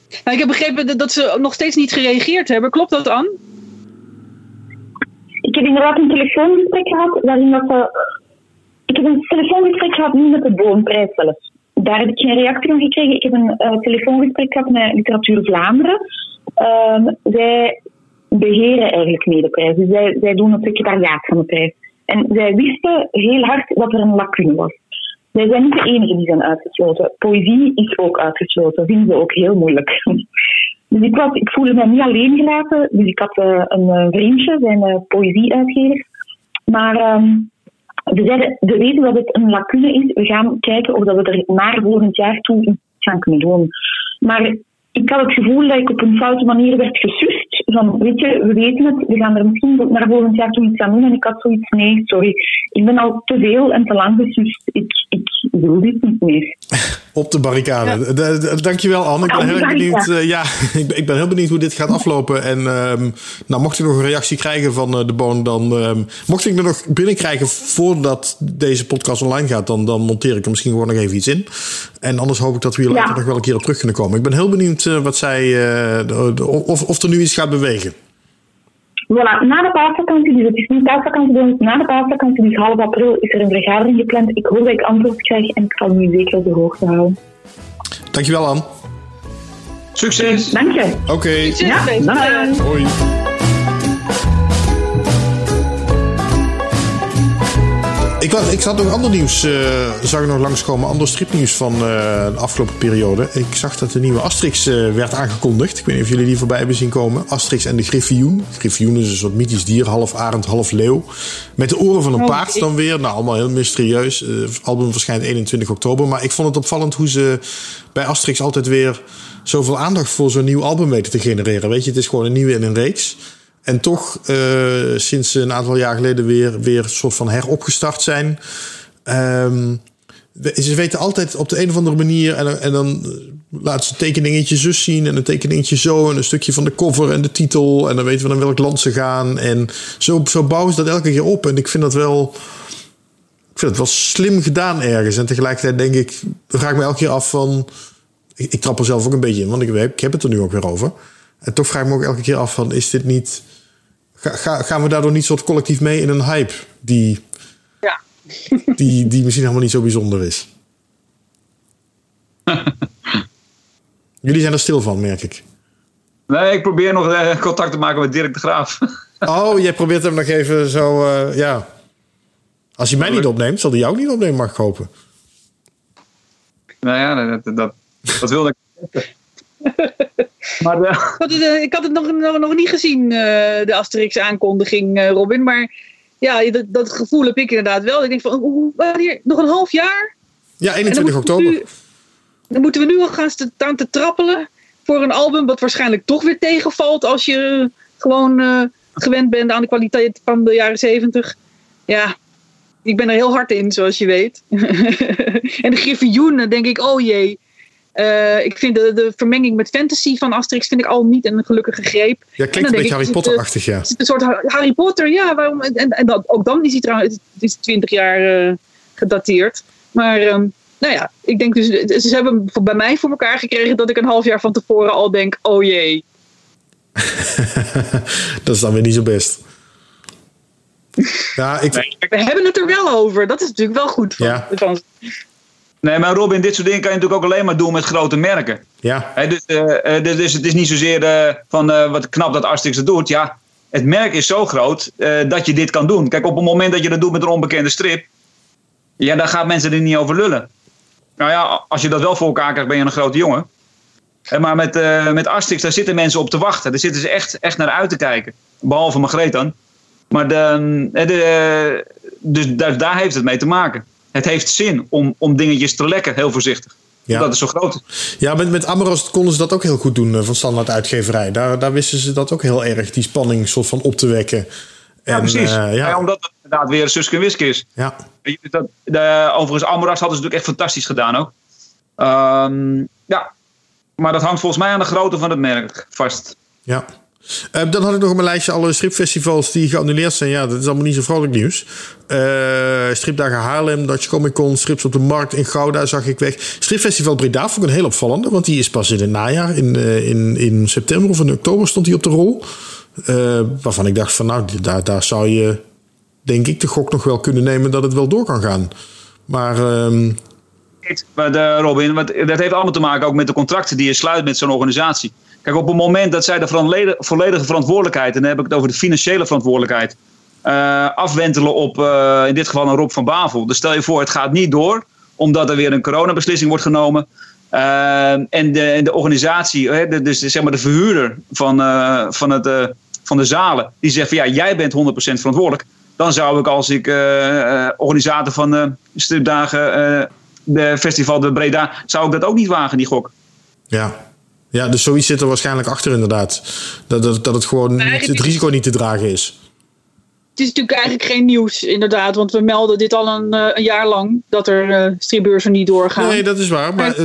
Nou, ik heb begrepen dat ze nog steeds niet gereageerd hebben. Klopt dat, Anne? Ik heb inderdaad een telefoongesprek gehad waarin dat ze... Ik heb een telefoongesprek gehad, niet met de boomprijs zelf. Daar heb ik geen reactie van gekregen. Ik heb een uh, telefoongesprek gehad met Literatuur Vlaanderen. Um, zij beheren eigenlijk mee de prijs. Dus zij, zij doen het secretariaat van de prijs. En zij wisten heel hard dat er een lacune was. Wij zijn niet de enige die zijn uitgesloten. Poëzie is ook uitgesloten. Vinden ze ook heel moeilijk. Dus ik, was, ik voelde me niet alleen gelaten. Dus ik had uh, een uh, vriendje, zijn uh, poëzieuitgever. Maar um, we zeiden, we weten dat het een lacune is. We gaan kijken of dat we er naar volgend jaar toe gaan kunnen doen. Maar ik had het gevoel dat ik op een foute manier werd gesust. Van, weet je, we weten het, we gaan er misschien naar volgend jaar toe iets aan doen. En ik had zoiets, nee, sorry. Ik ben al te veel en te lang gesust. Ik, ik wil dit niet meer. Op de barricade. Ja. Dankjewel, Anne. Ik ben heel benieuwd. Uh, ja, ik ben, ik ben heel benieuwd hoe dit gaat aflopen. En um, nou, mocht ik nog een reactie krijgen van uh, de Boon, dan um, mocht ik er nog binnenkrijgen voordat deze podcast online gaat, dan, dan monteer ik er misschien gewoon nog even iets in. En anders hoop ik dat we hier later nog wel een keer op terug kunnen komen. Ik ben heel benieuwd uh, wat zij, de, de, of, of er nu iets gaat bewegen. Voilà, na de paasvakantie, dus het is niet paasvakantie bij ons, na de paasvakantie, dus half april, is er een vergadering gepland. Ik hoop dat ik antwoord krijg en ik zal u zeker op de hoogte houden. Dankjewel, Anne. Succes! Dank je. Oké. Okay. Ja, Hoi. Ik, ik zat nog ander nieuws, uh, zag ik nog langskomen, ander stripnieuws van uh, de afgelopen periode. Ik zag dat de nieuwe Asterix uh, werd aangekondigd. Ik weet niet of jullie die voorbij hebben zien komen. Asterix en de Griffioen. Griffioen is een soort mythisch dier, half arend, half leeuw. Met de oren van een paard dan weer. Nou, allemaal heel mysterieus. Het album verschijnt 21 oktober. Maar ik vond het opvallend hoe ze bij Asterix altijd weer zoveel aandacht voor zo'n nieuw album weten te genereren. Weet je, het is gewoon een nieuwe in een reeks. En toch uh, sinds een aantal jaar geleden weer, weer een soort van heropgestart zijn. ehm, ze weten altijd op de een of andere manier. En, en dan laten ze een tekeningetje zus zien en een tekeningetje zo. En een stukje van de cover en de titel. En dan weten we naar welk land ze gaan. En zo, zo bouwen ze dat elke keer op. En ik vind dat wel. Ik vind het wel slim gedaan ergens. En tegelijkertijd denk ik, vraag ik me elke keer af van. Ik, ik trap er zelf ook een beetje in, want ik, ik heb het er nu ook weer over. En toch vraag ik me ook elke keer af van, is dit niet... Ga, gaan we daardoor niet soort collectief mee in een hype die, ja. die, die misschien helemaal niet zo bijzonder is? Jullie zijn er stil van, merk ik. Nee, ik probeer nog eh, contact te maken met Dirk de Graaf. oh, jij probeert hem nog even zo, uh, ja. Als hij mij niet opneemt, zal hij jou ook niet opnemen, mag ik hopen. Nou ja, dat, dat, dat wilde ik. maar de... ik, had het, ik had het nog, nog, nog niet gezien, uh, de Asterix-aankondiging, uh, Robin. Maar ja, dat, dat, gevoel heb ik inderdaad wel. Ik denk van, hoe, wanneer, nog een half jaar? Ja, 21 oktober. Nu, dan moeten we nu al gaan staan te trappelen voor een album wat waarschijnlijk toch weer tegenvalt als je gewoon uh, gewend bent aan de kwaliteit van de jaren 70. Ja, ik ben er heel hard in, zoals je weet. en de Griffioenen denk ik, oh jee. Uh, ik vind de, de vermenging met fantasy van Asterix vind ik al niet een gelukkige greep. Ja, klinkt een beetje Harry Potter-achtig, ja. Het is een soort Harry Potter, ja. Waarom, en en dat, ook dan is hij trouwens, het is 20 jaar uh, gedateerd. Maar um, nou ja, ik denk dus, ze hebben bij mij voor elkaar gekregen dat ik een half jaar van tevoren al denk, oh jee. dat is dan weer niet zo best. Ja, ik... We hebben het er wel over. Dat is natuurlijk wel goed van, ja. van Nee, maar Robin, dit soort dingen kan je natuurlijk ook alleen maar doen met grote merken. Ja. He, dus, uh, dus, dus, het is niet zozeer uh, van uh, wat knap dat Asterix het doet. Ja, het merk is zo groot dat je dit kan doen. Kijk, op het moment dat je dat doet met een onbekende strip, ja, dan gaan mensen er niet over lullen. Nou ja, als je dat wel voor elkaar krijgt, ben je een grote jongen. Maar met, met Asterix, daar zitten mensen op te wachten. Daar zitten ze echt, echt naar uit te kijken. Behalve Margreet dan. Maar de, de, dus daar, daar heeft het mee te maken het heeft zin om, om dingetjes te lekken, heel voorzichtig. Ja. Dat is zo groot. Ja, met, met Amoros konden ze dat ook heel goed doen eh, van standaard uitgeverij. Daar, daar wisten ze dat ook heel erg, die spanning soort van op te wekken. Ja, precies. Uh, ja. omdat het inderdaad weer Suske en Wiske is. Ja. Dat, de, overigens, Amoras hadden ze natuurlijk echt fantastisch gedaan ook. Um, ja, maar dat hangt volgens mij aan de grootte van het merk vast. Ja. Uh, dan had ik nog mijn lijstje alle stripfestivals die geannuleerd zijn. Ja, dat is allemaal niet zo vrolijk nieuws. Uh, Stripdagen Haarlem, Dutch Comic Con, Strips op de Markt in Gouda zag ik weg. Stripfestival Breda vond ik een heel opvallende, want die is pas in het najaar. In, uh, in, in september of in oktober stond hij op de rol. waarvan ik dacht van nou, daar, daar zou je denk ik de gok nog wel kunnen nemen dat het wel door kan gaan. Maar... Um... Maar Robin, dat heeft allemaal te maken ook met de contracten die je sluit met zo'n organisatie. Kijk, op het moment dat zij de volledige verantwoordelijkheid, en dan heb ik het over de financiële verantwoordelijkheid, uh, afwentelen op uh, in dit geval een Rob van Bavel. Dus stel je voor, het gaat niet door, omdat er weer een coronabeslissing wordt genomen. Uh, en, de, de organisatie, dus zeg maar de verhuurder van, van, het, van de zalen, die zegt van ja, jij bent 100% verantwoordelijk. Dan zou ik als ik organisator van stripdagen, de festival de Breda, zou ik dat ook niet wagen, die gok. Ja, ja, dus zoiets zit er waarschijnlijk achter inderdaad. Dat, dat, dat het gewoon het risico niet te dragen is. Het is natuurlijk eigenlijk geen nieuws, inderdaad. Want we melden dit al een, uh, een jaar lang. Dat er uh, stripbeurzen niet doorgaan. Nee, dat is waar. Maar,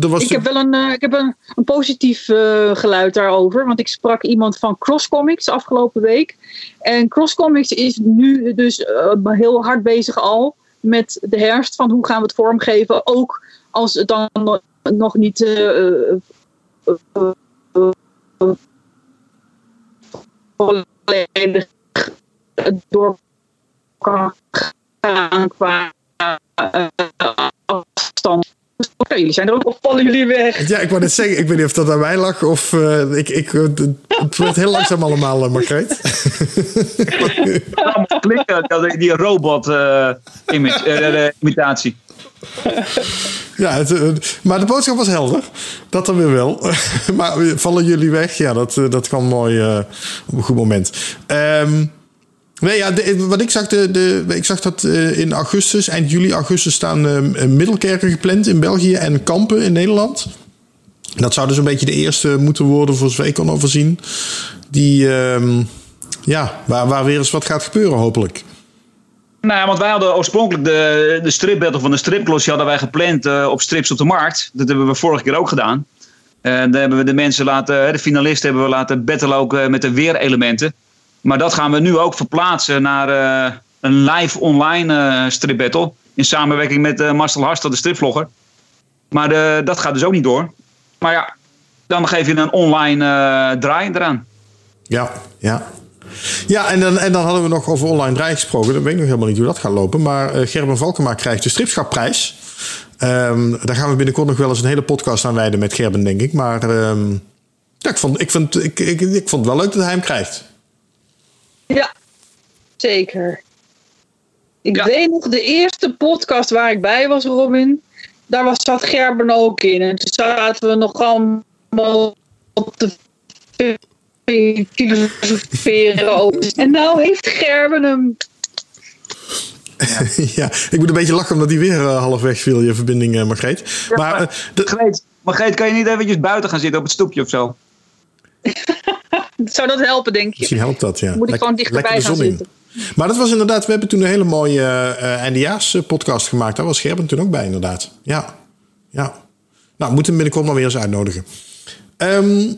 er was ik heb wel een, ik heb een, een positief geluid daarover. Want ik sprak iemand van Cross Comics afgelopen week. En Cross Comics is nu dus heel hard bezig al met de herfst. Van hoe gaan we het vormgeven. Ook als het dan nog niet volledig door kan gaan qua uh, afstand. Jullie zijn er ook of vallen jullie weg? Ja, ik wou net zeggen, ik weet niet of dat aan mij lag of uh, ik, ik, het wordt heel langzaam allemaal, uh, Margreet. Klikken, die robot uh, image, imitatie. Ja, eh, maar de boodschap was helder. Dat dan weer wel. maar vallen jullie weg? Ja, dat, eh, dat kwam mooi uh, op een goed moment. Um, nee, ja, wat ik zag, de, de, ik zag dat in augustus, eind juli, augustus staan middelkerken gepland in België en kampen in Nederland. Dat zou dus een beetje de eerste moeten worden, voor zover overzien. Die, um, ja, waar, waar weer eens wat gaat gebeuren, hopelijk. Nou ja, want wij hadden oorspronkelijk de, de stripbattle van de stripglossy hadden wij gepland eh, op Strips op de Markt. Dat hebben we vorige keer ook gedaan. En daar hebben we de mensen laten, de finalisten hebben we laten battlen ook eh, met de weerelementen. Maar dat gaan we nu ook verplaatsen naar eh, een live online eh strip battle. In samenwerking met eh, Marcel Harstad, de stripvlogger. Maar dat gaat dus ook niet door. Maar ja, dan geef je een online eh, draai eraan. Ja, ja. Ja, en dan, en dan hadden we nog over online draai gesproken. Dan weet ik nog helemaal niet hoe dat gaat lopen. Maar eh, Gerben Valkema krijgt de stripschapprijs. Ehm, daar gaan we binnenkort nog wel eens een hele podcast aan wijden met Gerben, denk ik. Maar ehm, ja, ik, vond, ik, vond, ik, ik, ik vond het wel leuk dat hij hem krijgt. Ja, zeker. Ik Ja. weet nog, de eerste podcast waar ik bij was, Robin, daar was, zat Gerben ook in. En toen zaten we nog allemaal op de filosoferen over. En nou heeft Gerben hem. Ja. ik moet een beetje lachen omdat hij weer eh, halfweg viel, je verbinding, eh, Margreet. maar eh, de- Margreet, Margreet, kan je niet eventjes buiten gaan zitten op het stoepje of zo? Zou dat helpen, denk je? misschien helpt dat, ja. Moet ik Lek- gewoon dichterbij gaan zon in. zitten? Maar dat was inderdaad, we hebben toen een hele mooie eh NDA's-podcast gemaakt. Daar was Gerben toen ook bij, inderdaad. Ja, ja. Nou, we moeten hem binnenkort maar weer eens uitnodigen. Ehm,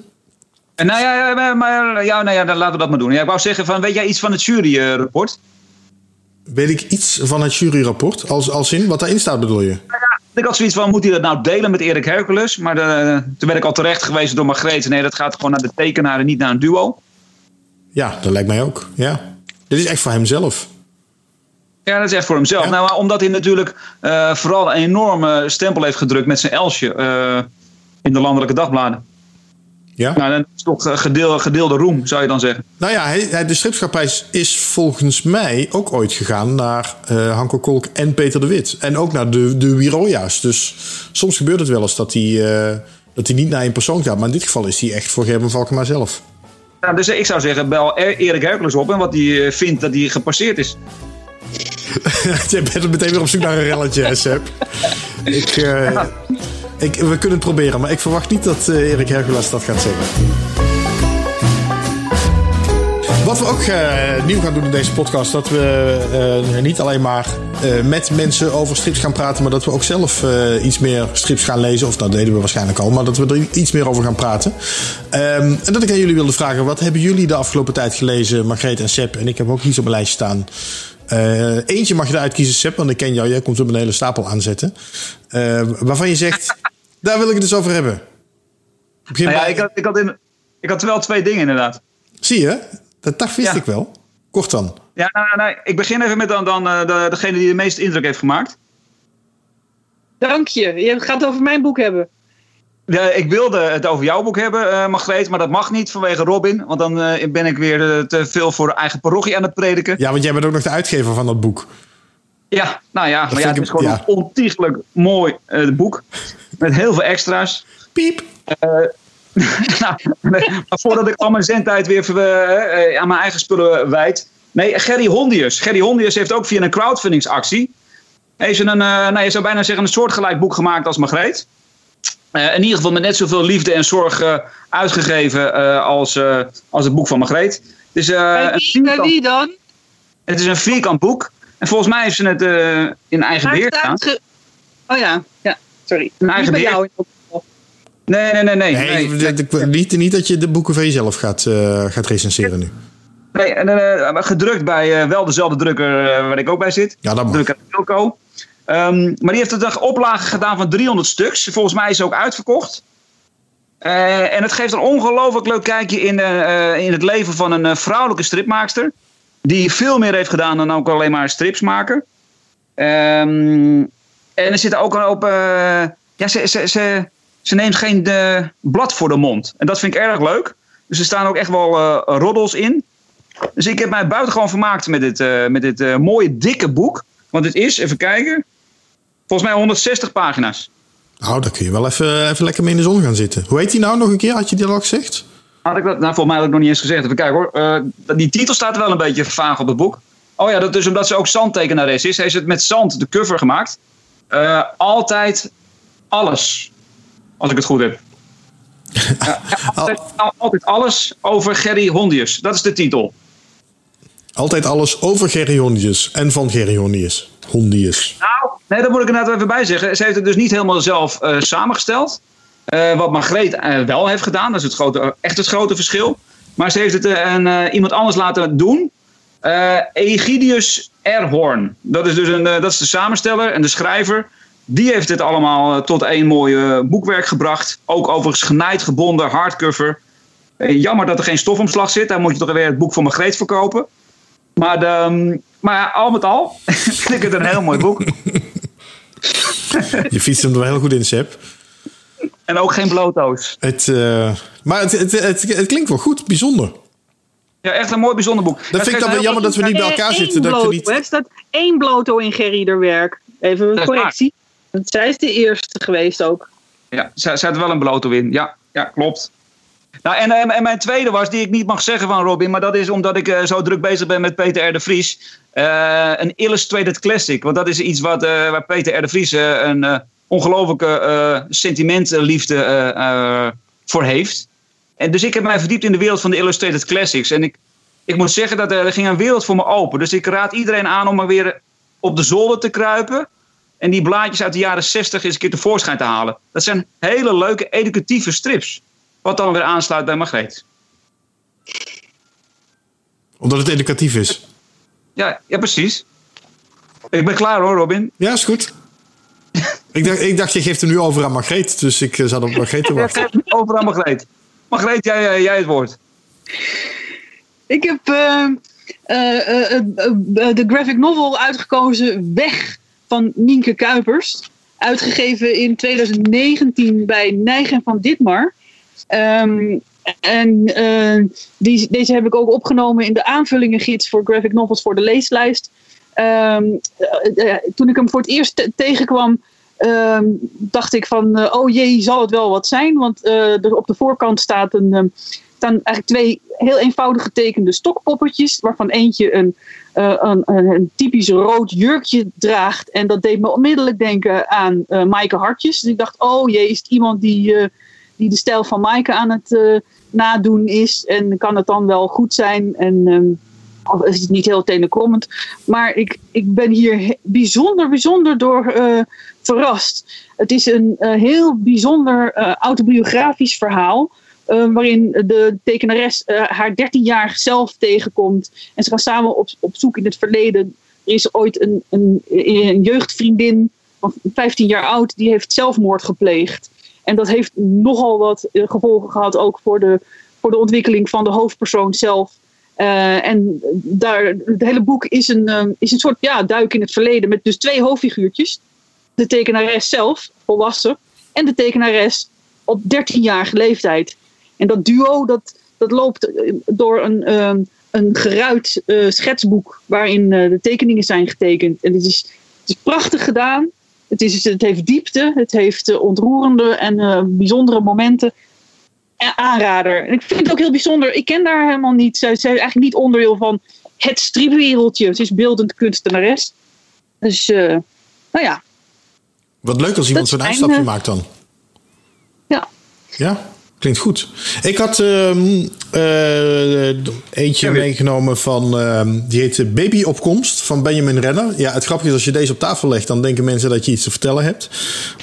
nou ja, ja, maar- ja, nou ja, dan laten we dat maar doen. Ja, ik wou zeggen, van, weet jij iets van het juryrapport? weet ik iets van het juryrapport? Als, als in, wat daarin staat bedoel je? Ik had zoiets van, moet hij dat nou delen met Erik Hercules? Maar de, toen werd ik al terecht gewezen door Margreet. Nee, dat gaat gewoon naar de tekenaar en niet naar een duo. Ja, dat lijkt mij ook. Ja. Dit is echt voor hemzelf. Ja, dat is echt voor hemzelf. Ja. Nou, maar omdat hij natuurlijk eh, vooral een enorme stempel heeft gedrukt met zijn Elsje eh, in de landelijke dagbladen. Ja? Nou, dat is toch eh, gedeel, gedeelde roem, zou je dan zeggen. Nou ja, de stripschapprijs is volgens mij ook ooit gegaan naar eh Hanko Kolk en Peter de Wit. En ook naar de, de Wiroja's. Dus soms gebeurt het wel eens dat hij, eh, dat hij niet naar één persoon gaat. Maar in dit geval is hij echt voor Gerben Valkema zelf. Nou, dus ik zou zeggen, bel Er- Erik Hercules op en wat hij vindt dat hij gepasseerd is. Je bent meteen weer op zoek naar een relletje, Seb. Ik, ik, we kunnen het proberen, maar ik verwacht niet dat eh, Erik Hercules dat gaat zeggen. Wat we ook eh, nieuw gaan doen in deze podcast, dat we eh, niet alleen maar met mensen over strips gaan praten, maar dat we ook zelf iets meer strips gaan lezen. Of dat deden we waarschijnlijk al, maar dat we er iets meer over gaan praten. Ehm, en dat ik aan jullie wilde vragen, wat hebben jullie de afgelopen tijd gelezen, Margreet en Seb? En ik heb ook iets op mijn lijstje staan. Eentje mag je eruit kiezen, Seb, want ik ken jou. Jij komt op een hele stapel aanzetten. Eh, waarvan je zegt, daar wil ik het eens over hebben. Begin Nou ja, bij- ik had, ik, had in, ik had wel twee dingen inderdaad. Zie je? Dat, dat wist Ja. ik wel. Kort dan. Ja, nou, nou, nou, ik begin even met dan, dan eh, de, degene die de meeste indruk heeft gemaakt. Dank je. Je gaat het over mijn boek hebben. Ja, ik wilde het over jouw boek hebben, eh Margreet, maar dat mag niet vanwege Robin. Want dan eh, ben ik weer te veel voor eigen parochie aan het prediken. Ja, want jij bent ook nog de uitgever van dat boek. Ja, nou ja, maar ja, het is gewoon ja. een ontiegelijk mooi eh, boek. Met heel veel extra's. Piep. nou, maar voordat ik al mijn zendtijd weer eh, eh, aan mijn eigen spullen wijd. Nee, Gerry Hondius. Gerry Hondius heeft ook via een crowdfundingsactie. Heeft een, eh, nou, je zou bijna zeggen, een soortgelijk boek gemaakt als Margreet. Eh, in ieder geval met net zoveel liefde en zorg eh, uitgegeven eh, als, eh, als het boek van Margreet. Het is, eh, Bij een wie, bij vierkant, wie dan? het is een vierkant boek. En volgens mij heeft ze het eh, in eigen beheer gedaan. ge- Oh ja, ja. Sorry. Een eigen bij jou. Nee, nee, nee. nee, Nee, niet, niet dat je de boeken van jezelf gaat, eh, gaat recenseren nu. Nee, en, eh, gedrukt bij eh, wel dezelfde drukker eh, waar ik ook bij zit. Ja, dat mag. Drukker Wilco. Ehm, maar die heeft een oplage gedaan van 300 stuks. Volgens mij is ze ook uitverkocht. Eh, en het geeft een ongelooflijk leuk kijkje in, in het leven van een eh, vrouwelijke stripmaakster. Die veel meer heeft gedaan dan ook alleen maar strips maken. Ehm, en er zit ook een op. eh, ja, ze, ze, ze, ze neemt geen eh, blad voor de mond. En dat vind ik erg leuk. Dus er staan ook echt wel eh, roddels in. Dus ik heb mij buitengewoon vermaakt met dit, met dit mooie dikke boek. Want het is, even kijken, volgens mij 160 pagina's. Nou, daar kun je wel even, even lekker mee in de zon gaan zitten. Hoe heet die nou nog een keer? Had je die al gezegd? Had ik dat, nou, volgens mij had ik nog niet eens gezegd. Even kijken hoor. Eh, die titel staat wel een beetje vaag op het boek. Oh ja, dat is omdat ze ook zandtekenares is. Heeft ze het met zand de cover gemaakt. Eh, altijd alles. Als ik het goed heb. Ja, altijd, altijd alles over Gerry Hondius. Dat is de titel. Altijd alles over Geronius en van Geronius. Hondius. Nou, nee, daar moet ik inderdaad even bij zeggen. Ze heeft het dus niet helemaal zelf eh, samengesteld. Uh, wat Margreet wel heeft gedaan. Dat is het grote, echt het grote verschil. Maar ze heeft het een, iemand anders laten doen. Egidius Erhorn. Dat is dus een, dat is de samensteller en de schrijver. Die heeft dit allemaal tot één mooi boekwerk gebracht. Ook overigens genaaid, gebonden, hardcover. jammer dat er geen stofomslag zit. Daar moet je toch weer het boek van Margreet verkopen. Maar, de, ehm, maar al met al vind ik het een heel mooi boek. Je fietst hem er wel heel goed in, Seb. En ook geen bloto's. Het, uh, maar het, het, het, het, klinkt wel goed, bijzonder. Ja, echt een mooi bijzonder boek. Dat vind ik dan wel jammer dat we niet bij elkaar zitten. Dat bloto, niet... Er staat één bloto in Gerry werk. Even een correctie. Want zij is de eerste geweest ook. Ja, zij zat wel een bloto in. Ja, ja klopt. Nou, en, en, mijn tweede was, die ik niet mag zeggen van Robin, maar dat is omdat ik uh, zo druk bezig ben met Peter R. de Vries. Uh, een illustrated classic. Want dat is iets wat, uh, waar Peter R. de Vries een ongelooflijke sentimentliefde voor heeft. En dus ik heb mij verdiept in de wereld van de illustrated classics. En ik, ik moet zeggen dat er ging een wereld voor me open. Dus ik raad iedereen aan om maar weer op de zolder te kruipen. En die blaadjes uit de jaren 60 eens een keer tevoorschijn te halen. Dat zijn hele leuke educatieve strips. Wat dan weer aansluit bij Margreet. Omdat het educatief is. Ja, ja precies. Ik ben klaar hoor, Robin. Ja, is goed. ik, dacht, ik dacht, je geeft hem nu over aan Margreet. Dus ik eh, zat op Margreet te wachten. over aan Margreet. Margreet, jij, jij het woord. Ik heb uh, uh, de graphic novel uitgekozen Weg van Nienke Kuipers. Uitgegeven in 2019 bij Nijgen van Ditmar. Um, en die, deze heb ik ook opgenomen in de aanvullingengids voor graphic novels voor de leeslijst. Uh, toen ik hem voor het eerst tegenkwam, uh, dacht ik van, oh jee, zal het wel wat zijn? Want er op de voorkant staat een, staan eigenlijk twee heel eenvoudig getekende stokpoppetjes, waarvan eentje een, een, een, typisch rood jurkje draagt. En dat deed me onmiddellijk denken aan Maaike Hartjes. Dus ik dacht, oh jee, is het iemand die die de stijl van Maaike aan het nadoen is. En kan het dan wel goed zijn. En um, of is het niet heel tenenkrommend. Maar ik, ik ben hier bijzonder, bijzonder door uh, verrast. Het is een uh, heel bijzonder autobiografisch verhaal. waarin de tekenares haar 13-jarige zelf tegenkomt. En ze gaan samen op, op zoek in het verleden. Er is ooit een, een, een jeugdvriendin van 15 jaar oud. Die heeft zelfmoord gepleegd. En dat heeft nogal wat eh, gevolgen gehad ook voor de, voor de ontwikkeling van de hoofdpersoon zelf. Uh, en daar, het hele boek is een, um, is een soort ja, duik in het verleden met dus twee hoofdfiguurtjes. De tekenares zelf, volwassen, en de tekenares op 13-jarige leeftijd. En dat duo dat, dat loopt door een, um, een geruit uh, schetsboek waarin de tekeningen zijn getekend. En het is, het is prachtig gedaan. Het, is, het heeft diepte, het heeft ontroerende en bijzondere momenten. Aanrader. En ik vind het ook heel bijzonder. Ik ken daar helemaal niet. Zij, is eigenlijk niet onderdeel van het stripwereldje. Ze is beeldend kunstenares. Dus, uh, nou ja. Wat leuk als iemand zo'n uitstapje maakt dan. Ja. Ja? Klinkt goed. Ik had uh, uh, eentje meegenomen van, uh, die heet Babyopkomst van Benjamin Renner. Ja, het grappige is als je deze op tafel legt, dan denken mensen dat je iets te vertellen hebt.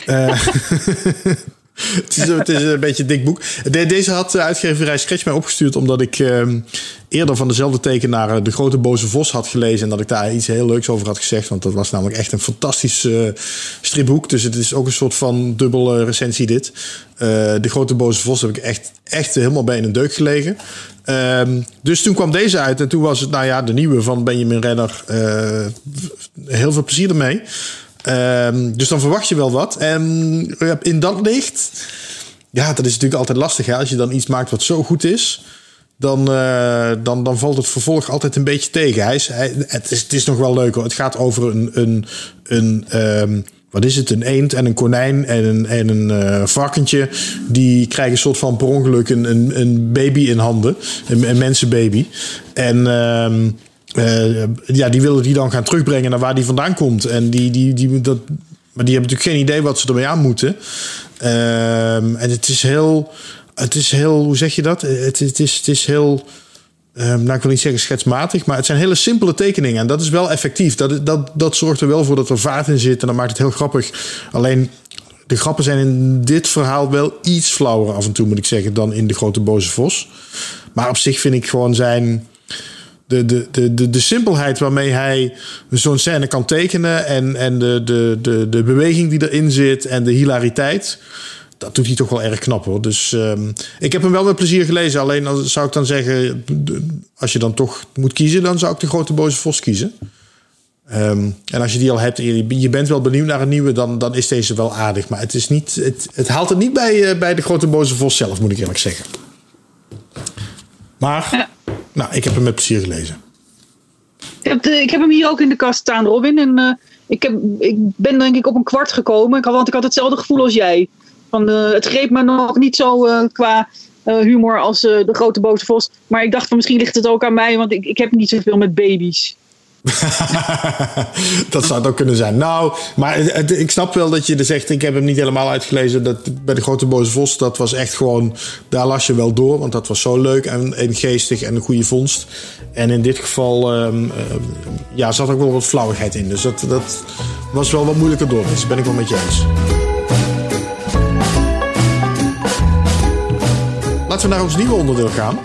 Eh, het, is, een beetje een dik boek. deze had de uitgeverij Scratch mij opgestuurd omdat ik ehm, eerder van dezelfde tekenaar eh, De Grote Boze Vos had gelezen. En dat ik daar iets heel leuks over had gezegd. Want dat was namelijk echt een fantastisch uh, stripboek. Dus het is ook een soort van dubbele recensie dit. Uh, de Grote Boze Vos heb ik echt, echt helemaal bij in een deuk gelegen. Um, dus toen kwam deze uit. En toen was het, nou ja, de nieuwe van Benjamin Renner. heel veel plezier ermee. Um, dus dan verwacht je wel wat. En in dat licht, ja, dat is natuurlijk altijd lastig. Hè? Als je dan iets maakt wat zo goed is, dan, uh, dan, dan valt het vervolg altijd een beetje tegen. Hij is, het, is, het is nog wel leuk hoor. Het gaat over een, een, een um, wat is het, een eend en een konijn en een, en een uh, varkentje. Die krijgen een soort van per ongeluk een, een, baby in handen. Een, mensenbaby. En... Um, uh, ja, die willen die dan gaan terugbrengen naar waar die vandaan komt. En die, die, die, dat, maar die hebben natuurlijk geen idee wat ze ermee aan moeten. Uh, en het is heel, het is heel, hoe zeg je dat? Het, het, is, het is heel Ehm, nou, ik wil niet zeggen schetsmatig, maar het zijn hele simpele tekeningen. En dat is wel effectief. Dat, dat, dat zorgt er wel voor dat er vaart in zit. En dat maakt het heel grappig. Alleen, de grappen zijn in dit verhaal wel iets flauwer af en toe, moet ik zeggen, dan in De Grote Boze Vos. Maar op zich vind ik gewoon zijn. De, de, de, de, simpelheid waarmee hij zo'n scène kan tekenen. En, en de, de, de, de beweging die erin zit. En de hilariteit dat doet hij toch wel erg knap hoor. Dus um, ik heb hem wel met plezier gelezen. Alleen zou ik dan zeggen, als je dan toch moet kiezen, dan zou ik de grote boze vos kiezen. Um, en als je die al hebt en je bent wel benieuwd naar een nieuwe, dan, dan is deze wel aardig. Maar het, is niet, het, het haalt het niet bij, uh, bij de grote boze vos zelf, moet ik eerlijk zeggen. Maar. Nou, ik heb hem met plezier gelezen. Ik heb, ik heb hem hier ook in de kast staan, Robin. En uh, ik, heb, ik ben denk ik op een kwart gekomen. Ik want ik had hetzelfde gevoel als jij. Van, uh, het greep me nog niet zo uh, qua humor als de grote boze vos. Maar ik dacht van misschien ligt het ook aan mij, want ik, ik heb niet zoveel met baby's. dat zou het ook kunnen zijn. Nou, maar ik snap wel dat je er zegt, ik heb hem niet helemaal uitgelezen. Dat, bij de grote boze vos, dat was echt gewoon, daar las je wel door. Want dat was zo leuk en, geestig en een goede vondst. En in dit geval um, ja, zat ook wel wat flauwigheid in. Dus dat, dat was wel wat moeilijker door. Dus ben ik wel met je eens. Laten we naar ons nieuwe onderdeel gaan.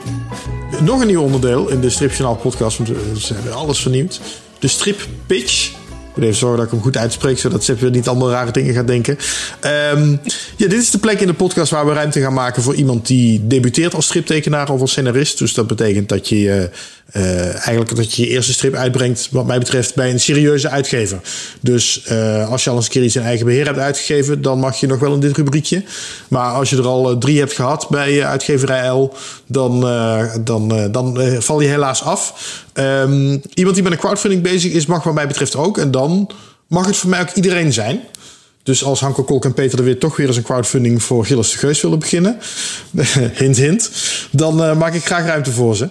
Nog een nieuw onderdeel in de Stripjournaal podcast. Want we hebben alles vernieuwd. De strip pitch. Ik moet even zorgen dat ik hem goed uitspreek, zodat Sepp weer niet allemaal rare dingen gaat denken. Um, ja, dit is de plek in de podcast waar we ruimte gaan maken voor iemand die debuteert als striptekenaar of als scenarist. Dus dat betekent dat je uh, eigenlijk dat je je eerste strip uitbrengt, wat mij betreft, bij een serieuze uitgever. Dus als je al eens een keer iets in eigen beheer hebt uitgegeven, dan mag je nog wel in dit rubriekje. Maar als je er al drie hebt gehad bij uitgeverij L, dan, dan, dan val je helaas af. Um, iemand die met een crowdfunding bezig is, mag wat mij betreft ook. En dan mag het voor mij ook iedereen zijn. Dus als Hanko Kolk en Peter de Wit toch weer eens een crowdfunding voor Gilles de Geus willen beginnen, hint hint, dan maak ik graag ruimte voor ze.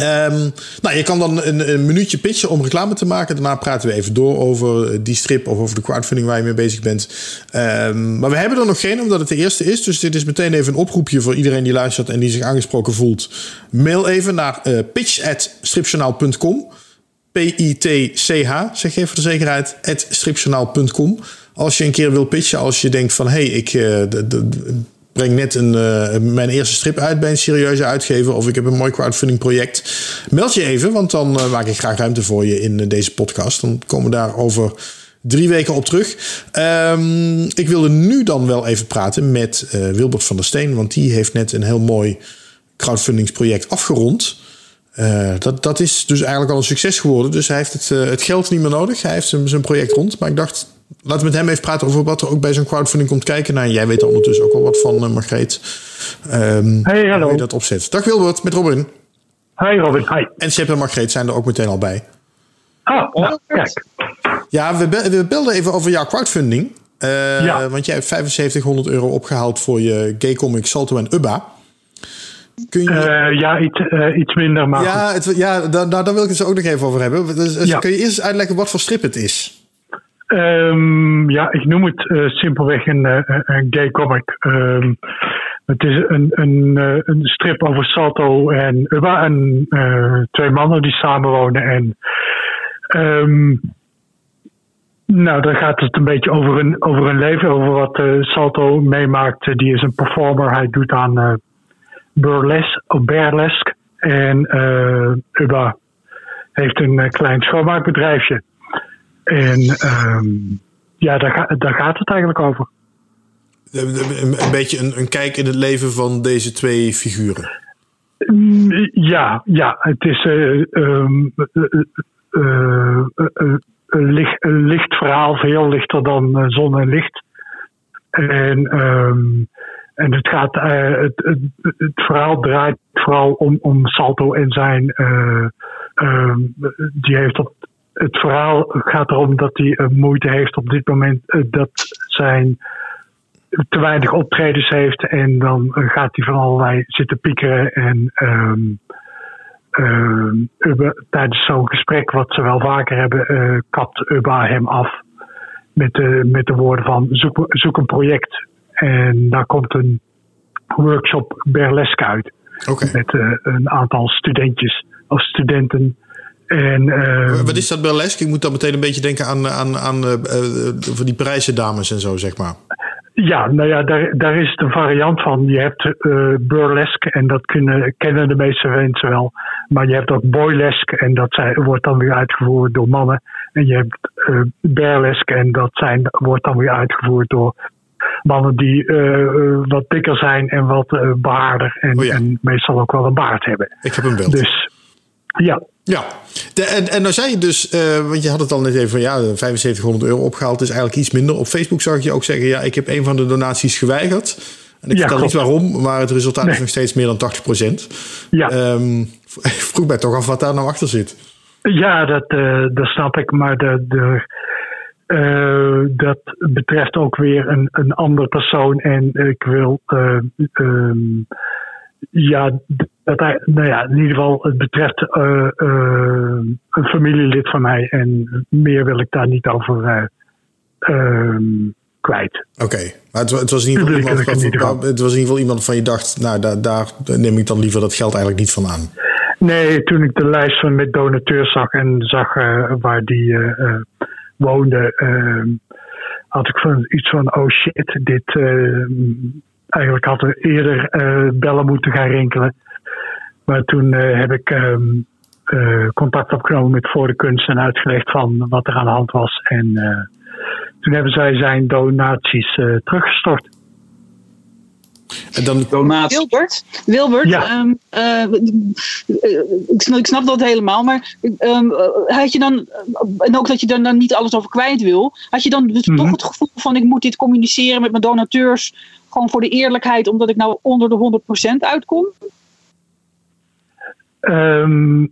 Um, nou, je kan dan een, een, minuutje pitchen om reclame te maken. Daarna praten we even door over die strip of over de crowdfunding waar je mee bezig bent. Um, maar we hebben er nog geen, omdat het de eerste is. Dus dit is meteen even een oproepje voor iedereen die luistert en die zich aangesproken voelt. Mail even naar uh, pitch.stripjournaal.com. P-I-T-C-H, zeg even voor de zekerheid, at stripjournaal.com. Als je een keer wil pitchen, als je denkt van hé, hey, ik de, breng net een, uh, mijn eerste strip uit bij een serieuze uitgever of ik heb een mooi crowdfunding project, meld je even, want dan uh, maak ik graag ruimte voor je in deze podcast. Dan komen we daar over drie weken op terug. Um, ik wilde nu dan wel even praten met Wilbert van der Steen, want die heeft net een heel mooi crowdfundingsproject afgerond. Dat, dat is dus eigenlijk al een succes geworden. Dus hij heeft het, het geld niet meer nodig. Hij heeft zijn, zijn project rond. Maar ik dacht, laten we met hem even praten over wat er ook bij zo'n crowdfunding komt kijken. Nou, jij weet er ondertussen ook al wat van, uh, Margreet. Um, hey, hallo. Hoe je dat opzet. Dag Wilbert, met Robin. Hi Robin, hi. En Sepp en Margreet zijn er ook meteen al bij. Ah, nou, kijk. Ja, we, be we belden even over jouw crowdfunding. ja. Want jij hebt 7500 euro opgehaald voor je gay comic Salto en Ubba. Kun je... uh, ja, iets, uh, iets minder. Maar ja, het, ja daar, daar wil ik het zo ook nog even over hebben. Dus, ja. Kun je eerst uitleggen wat voor strip het is? Um, ja, ik noem het uh, simpelweg een, een, gay comic. Um, het is een, een, een strip over Salto en Ubba. En twee mannen die samenwonen. En um, nou, dan gaat het een beetje over een, over een leven. Over wat Salto meemaakt. Die is een performer. Hij doet aan burlesque, burlesque. En Uba heeft een klein schoonmaakbedrijfje. En um, ja, daar, ga, daar, gaat het eigenlijk over. Een, een beetje een, een, kijk in het leven van deze twee figuren. Ja, ja het is uh, um, een, licht, een licht verhaal, veel lichter dan zon en licht. En um, en het, gaat, het, het, het, verhaal draait vooral om, om Salto en zijn. Die heeft op, het verhaal gaat erom dat hij moeite heeft op dit moment dat zijn te weinig optredens heeft. En dan gaat hij van allerlei zitten piekeren. En um, Ubba, tijdens zo'n gesprek, wat ze wel vaker hebben, kapt Ubba hem af. Met de, met de woorden van zoek, zoek een project en daar komt een workshop burlesque uit. Met eh, een aantal studentjes of studenten. En, Wat is dat burlesque? Ik moet dan meteen een beetje denken aan, aan, aan eh, eh, van die prijzen dames en zo, zeg maar. Ja, nou ja, daar, daar is een variant van. Je hebt burlesque en dat kunnen, kennen de meeste mensen wel. Maar je hebt ook boylesque en dat zijn, wordt dan weer uitgevoerd door mannen. En je hebt burlesque en dat zijn, wordt dan weer uitgevoerd door mannen die wat dikker zijn en wat eh, behaarder. En, Oh ja. en meestal ook wel een baard hebben. Ik heb een beeld. Dus ja, Ja, de, en, en nou zei je dus, eh, want je had het al net even van ja, 7500 euro opgehaald is eigenlijk iets minder. Op Facebook zag ik je ook zeggen, ja, ik heb een van de donaties geweigerd. En ik Ja, vertel niet waarom, maar het resultaat is nog steeds meer dan 80%. ja. Ik vroeg mij toch af wat daar nou achter zit. Ja, dat, eh, dat snap ik. Maar de, de, eh, dat betreft ook weer een, een andere persoon. En ik wil. eh, ehm, ja, dat hij, nou ja, in ieder geval, het betreft eh, eh, een familielid van mij. En meer wil ik daar niet over eh, ehm, kwijt. Oké, maar het, wa- het was in ieder geval iemand, in ieder het was in ieder geval iemand van je dacht, nou daar, daar neem ik dan liever dat geld eigenlijk niet van aan. Nee, toen ik de lijst van met donateurs zag en zag waar die woonde, eh, had ik van iets van: oh shit, dit. Eigenlijk had er eerder eh, bellen moeten gaan rinkelen. Maar toen eh, heb ik ehm, eh, contact opgenomen met Voor de Kunst en uitgelegd van wat er aan de hand was. En eh, toen hebben zij zijn donaties eh, teruggestort. En dan, Donatie. Wilbert, Wilbert Ja. ehm, eh, eh, ik, snap, ik snap dat helemaal, maar ehm, eh, had je dan, en ook dat je er dan niet alles over kwijt wil, had je dan dus Mhm. toch het gevoel van ik moet dit communiceren met mijn donateurs, gewoon voor de eerlijkheid, omdat ik nou onder de 100% uitkom? Ehm,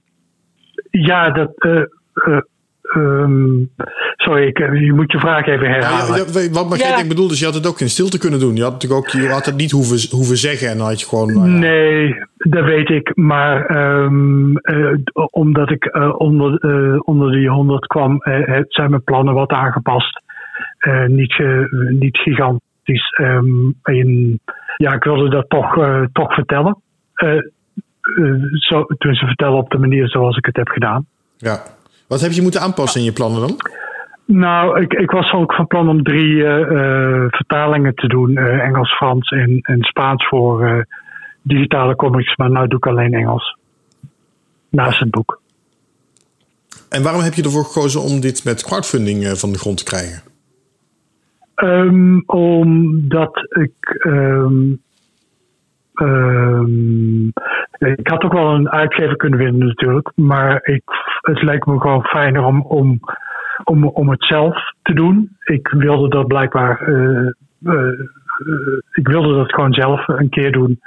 ja, dat. eh, eh, ehm, sorry, ik, eh, je moet je vraag even herhalen. ja, ja, wat Ja. ik bedoel, dus je had het ook in stilte kunnen doen. Je had natuurlijk ook, je had het niet hoeven, hoeven zeggen en dan had je gewoon... nou ja. Nee, dat weet ik. Maar ehm, eh, omdat ik eh, onder, eh, onder die 100 kwam, zijn mijn plannen wat aangepast. Eh, niet, niet gigantisch. En ja, ik wilde dat toch, eh, toch vertellen. Eh, zo, dus vertellen op de manier zoals ik het heb gedaan. Ja. Wat heb je moeten aanpassen in je plannen dan? Nou, ik, ik was ook van plan om drie vertalingen te doen: Engels, Frans en, en Spaans voor digitale comics. Maar nu doe ik alleen Engels. Naast het boek. En waarom heb je ervoor gekozen om dit met crowdfunding van de grond te krijgen? Ehm, omdat ik. ehm, ehm, ik had ook wel een uitgever kunnen vinden, natuurlijk. Maar ik, het leek me gewoon fijner om, om, om, om het zelf te doen. Ik wilde dat blijkbaar. eh, eh, ik wilde dat gewoon zelf een keer doen.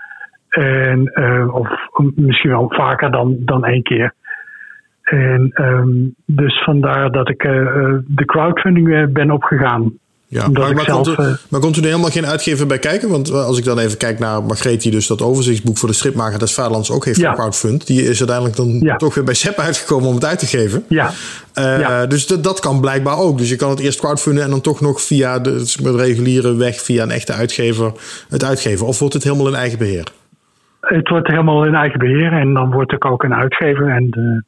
En, eh, of misschien wel vaker dan, dan één keer. En dus vandaar dat ik de crowdfunding ben opgegaan. Ja, maar, ik maar, zelf, komt er, eh, maar komt er nu helemaal geen uitgever bij kijken? Want eh, als ik dan even kijk naar Margreet, die dus dat overzichtsboek voor de stripmaker des Vaderlands ook heeft Ja. gecrowdfund. Die is uiteindelijk dan Ja. toch weer bij SEP uitgekomen om het uit te geven. Ja, Eh, Ja. Dus dat, dat kan blijkbaar ook. Dus je kan het eerst crowdfunden en dan toch nog via de, de reguliere weg, via een echte uitgever, het uitgeven. Of wordt het helemaal in eigen beheer? het wordt helemaal in eigen beheer en dan word ik ook een uitgever. En eh,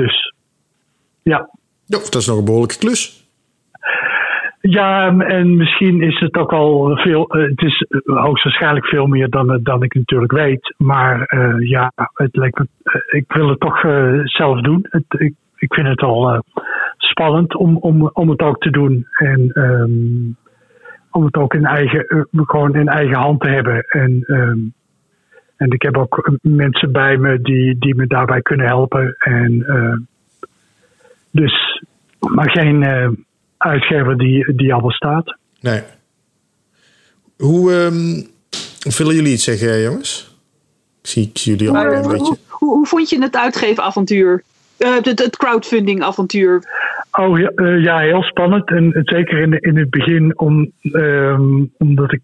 dus ja. Ja, dat is nog een behoorlijke klus. Ja, en misschien is het ook al veel. eh, het is eh, hoogstwaarschijnlijk veel meer dan, dan ik natuurlijk weet. Maar eh, ja, het lijkt eh, ik wil het toch eh, zelf doen. Het, ik, ik vind het al eh, spannend om, om, om het ook te doen. En ehm, om het ook in eigen, eh, gewoon in eigen hand te hebben. En, ehm, en ik heb ook mensen bij me die, die me daarbij kunnen helpen. En eh, dus, maar geen eh, uitgever die, die al bestaat. Nee. Hoe ehm, willen jullie iets zeggen, jongens? Ik zie, ik zie jullie al een beetje. hoe, hoe, hoe vond je het uitgevenavontuur? Eh, het, het crowdfunding avontuur? Oh ja, eh, ja, heel spannend. En zeker in, in het begin, om, ehm, omdat ik,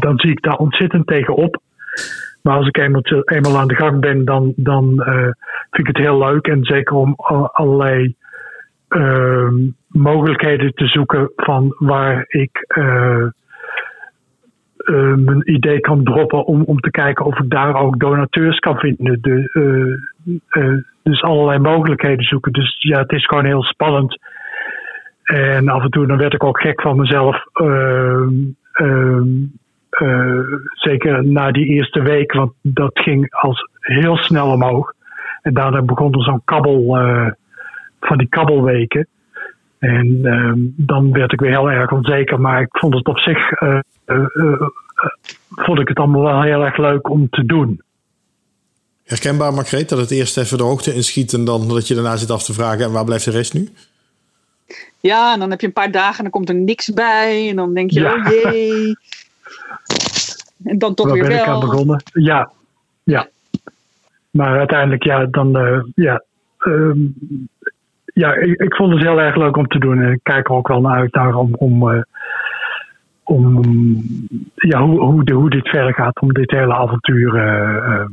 dan zie ik daar ontzettend tegenop. Maar als ik eenmaal, eenmaal aan de gang ben, dan, dan eh, vind ik het heel leuk. En zeker om al- allerlei ehm, mogelijkheden te zoeken van waar ik, eh, eh, mijn idee kan droppen om, om te kijken of ik daar ook donateurs kan vinden. De, eh, dus allerlei mogelijkheden zoeken. Dus ja, het is gewoon heel spannend. En af en toe dan werd ik ook gek van mezelf. Ehm, ehm, eh, zeker na die eerste week, want dat ging als heel snel omhoog. En daarna begon er zo'n kabbel van die kabbelweken. En ehm, dan werd ik weer heel erg onzeker. Maar ik vond het op zich eh, eh, eh, vond ik het allemaal wel heel erg leuk om te doen. Herkenbaar, Margreet, dat het eerst even de hoogte inschiet en dan dat je daarna zit af te vragen en waar blijft de rest nu? Ja, en dan heb je een paar dagen en dan komt er niks bij. En dan denk je, Ja. oh jee. En dan toch Waar weer ben ik wel. aan begonnen? Ja, ja. Maar uiteindelijk, ja, dan, ja. ehm, ja, ik, ik vond het heel erg leuk om te doen. En ik kijk er ook wel naar uit naar om, om, eh, om ja, hoe, hoe, de, hoe dit verder gaat. Om dit hele avontuur eh, eh,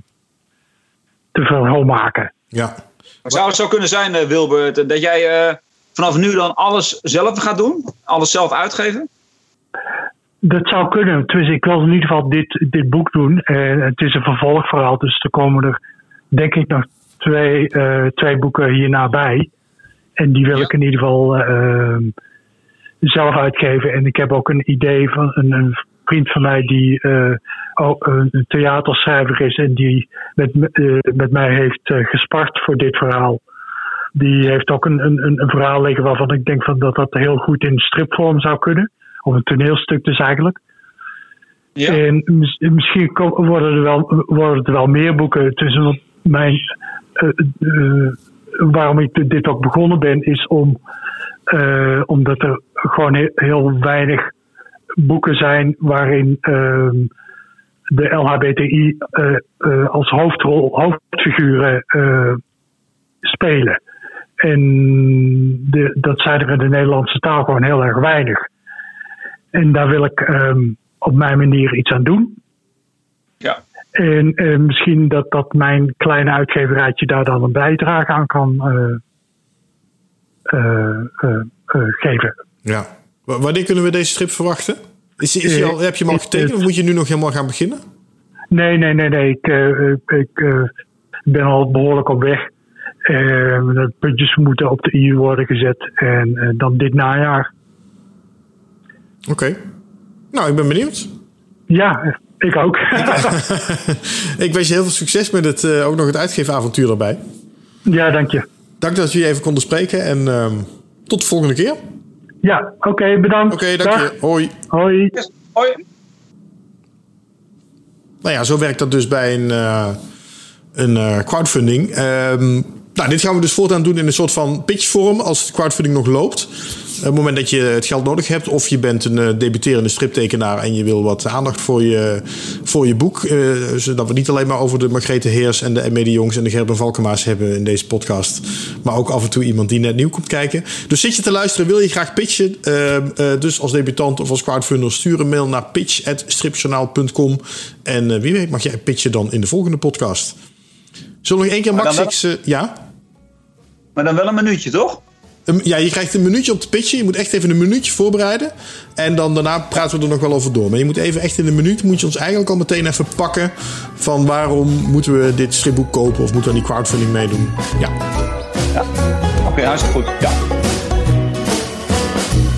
te vervolmaken. Ja. Zou het zo kunnen zijn, Wilbert, dat jij eh, vanaf nu dan alles zelf gaat doen? Alles zelf uitgeven? Dat zou kunnen. Dus ik wil in ieder geval dit, dit boek doen. En het is een vervolgverhaal, dus er komen er denk ik nog twee, eh, twee boeken hierna bij. En die wil Ja. ik in ieder geval eh, zelf uitgeven. En ik heb ook een idee van een, een vriend van mij die eh, ook een theaterschrijver is en die met, me- eh, met mij heeft eh, gespart voor dit verhaal. Die heeft ook een, een, een- verhaal liggen waarvan ik denk van dat dat heel goed in stripvorm zou kunnen. Of een toneelstuk dus eigenlijk. Ja. En mis- misschien worden er wel, worden er wel meer boeken tussen. Mijn, eh, eh, waarom ik dit ook begonnen ben, is om, eh, omdat er gewoon heel, weinig boeken zijn waarin ehm, de LHBTI eh, eh, als hoofdrol, hoofdfiguren spelen. En de, dat zijn er in de Nederlandse taal gewoon heel erg weinig. En daar wil ik ehm, op mijn manier iets aan doen. En eh, misschien dat, dat mijn kleine uitgeverijtje daar dan een bijdrage aan kan eh, eh, geven. ja. W- wanneer kunnen we deze strip verwachten? Is, is al, heb je hem al getekend of moet je nu nog helemaal gaan beginnen? Nee, nee, nee, nee. Ik, ik, ben al behoorlijk op weg. Eh, de puntjes moeten op de i worden gezet. En dan dit najaar. Oké. Nou, ik ben benieuwd. Ja, ik ook. ik wens je heel veel succes met het, eh, ook nog het uitgeefavontuur erbij. ja, dank je. Dank dat we je even konden spreken en ehm, tot de volgende keer. Oké, Ja, oké, bedankt. dank Dag. je. Hoi. Hoi. Yes. Hoi. Nou ja, zo werkt dat dus bij een, eh, een eh, crowdfunding. Ehm, nou, dit gaan we dus voortaan doen in een soort van pitchvorm als de crowdfunding nog loopt. Op het moment dat je het geld nodig hebt of je bent een eh, debuterende striptekenaar en je wil wat aandacht voor je, voor je boek. eh, zodat we niet alleen maar over de Margrethe Heers en de Emme de Jongs en de Gerben Valkema's hebben in deze podcast. Maar ook af en toe iemand die net nieuw komt kijken. Dus zit je te luisteren, wil je graag pitchen? eh, dus als debutant of als crowdfunder stuur een mail naar pitch.stripjournaal.com. En wie weet mag jij pitchen dan in de volgende podcast. Zullen we nog één keer Max ja? Maar dan wel een minuutje, toch? Ja, je krijgt een minuutje om te pitchen. Je moet echt even een minuutje voorbereiden. En dan daarna praten we er nog wel over door. Maar je moet even echt in een minuut moet je ons eigenlijk al meteen even pakken. Van waarom moeten we dit stripboek kopen of moeten we aan die crowdfunding meedoen. Ja. Oké, hartstikke goed. Ja.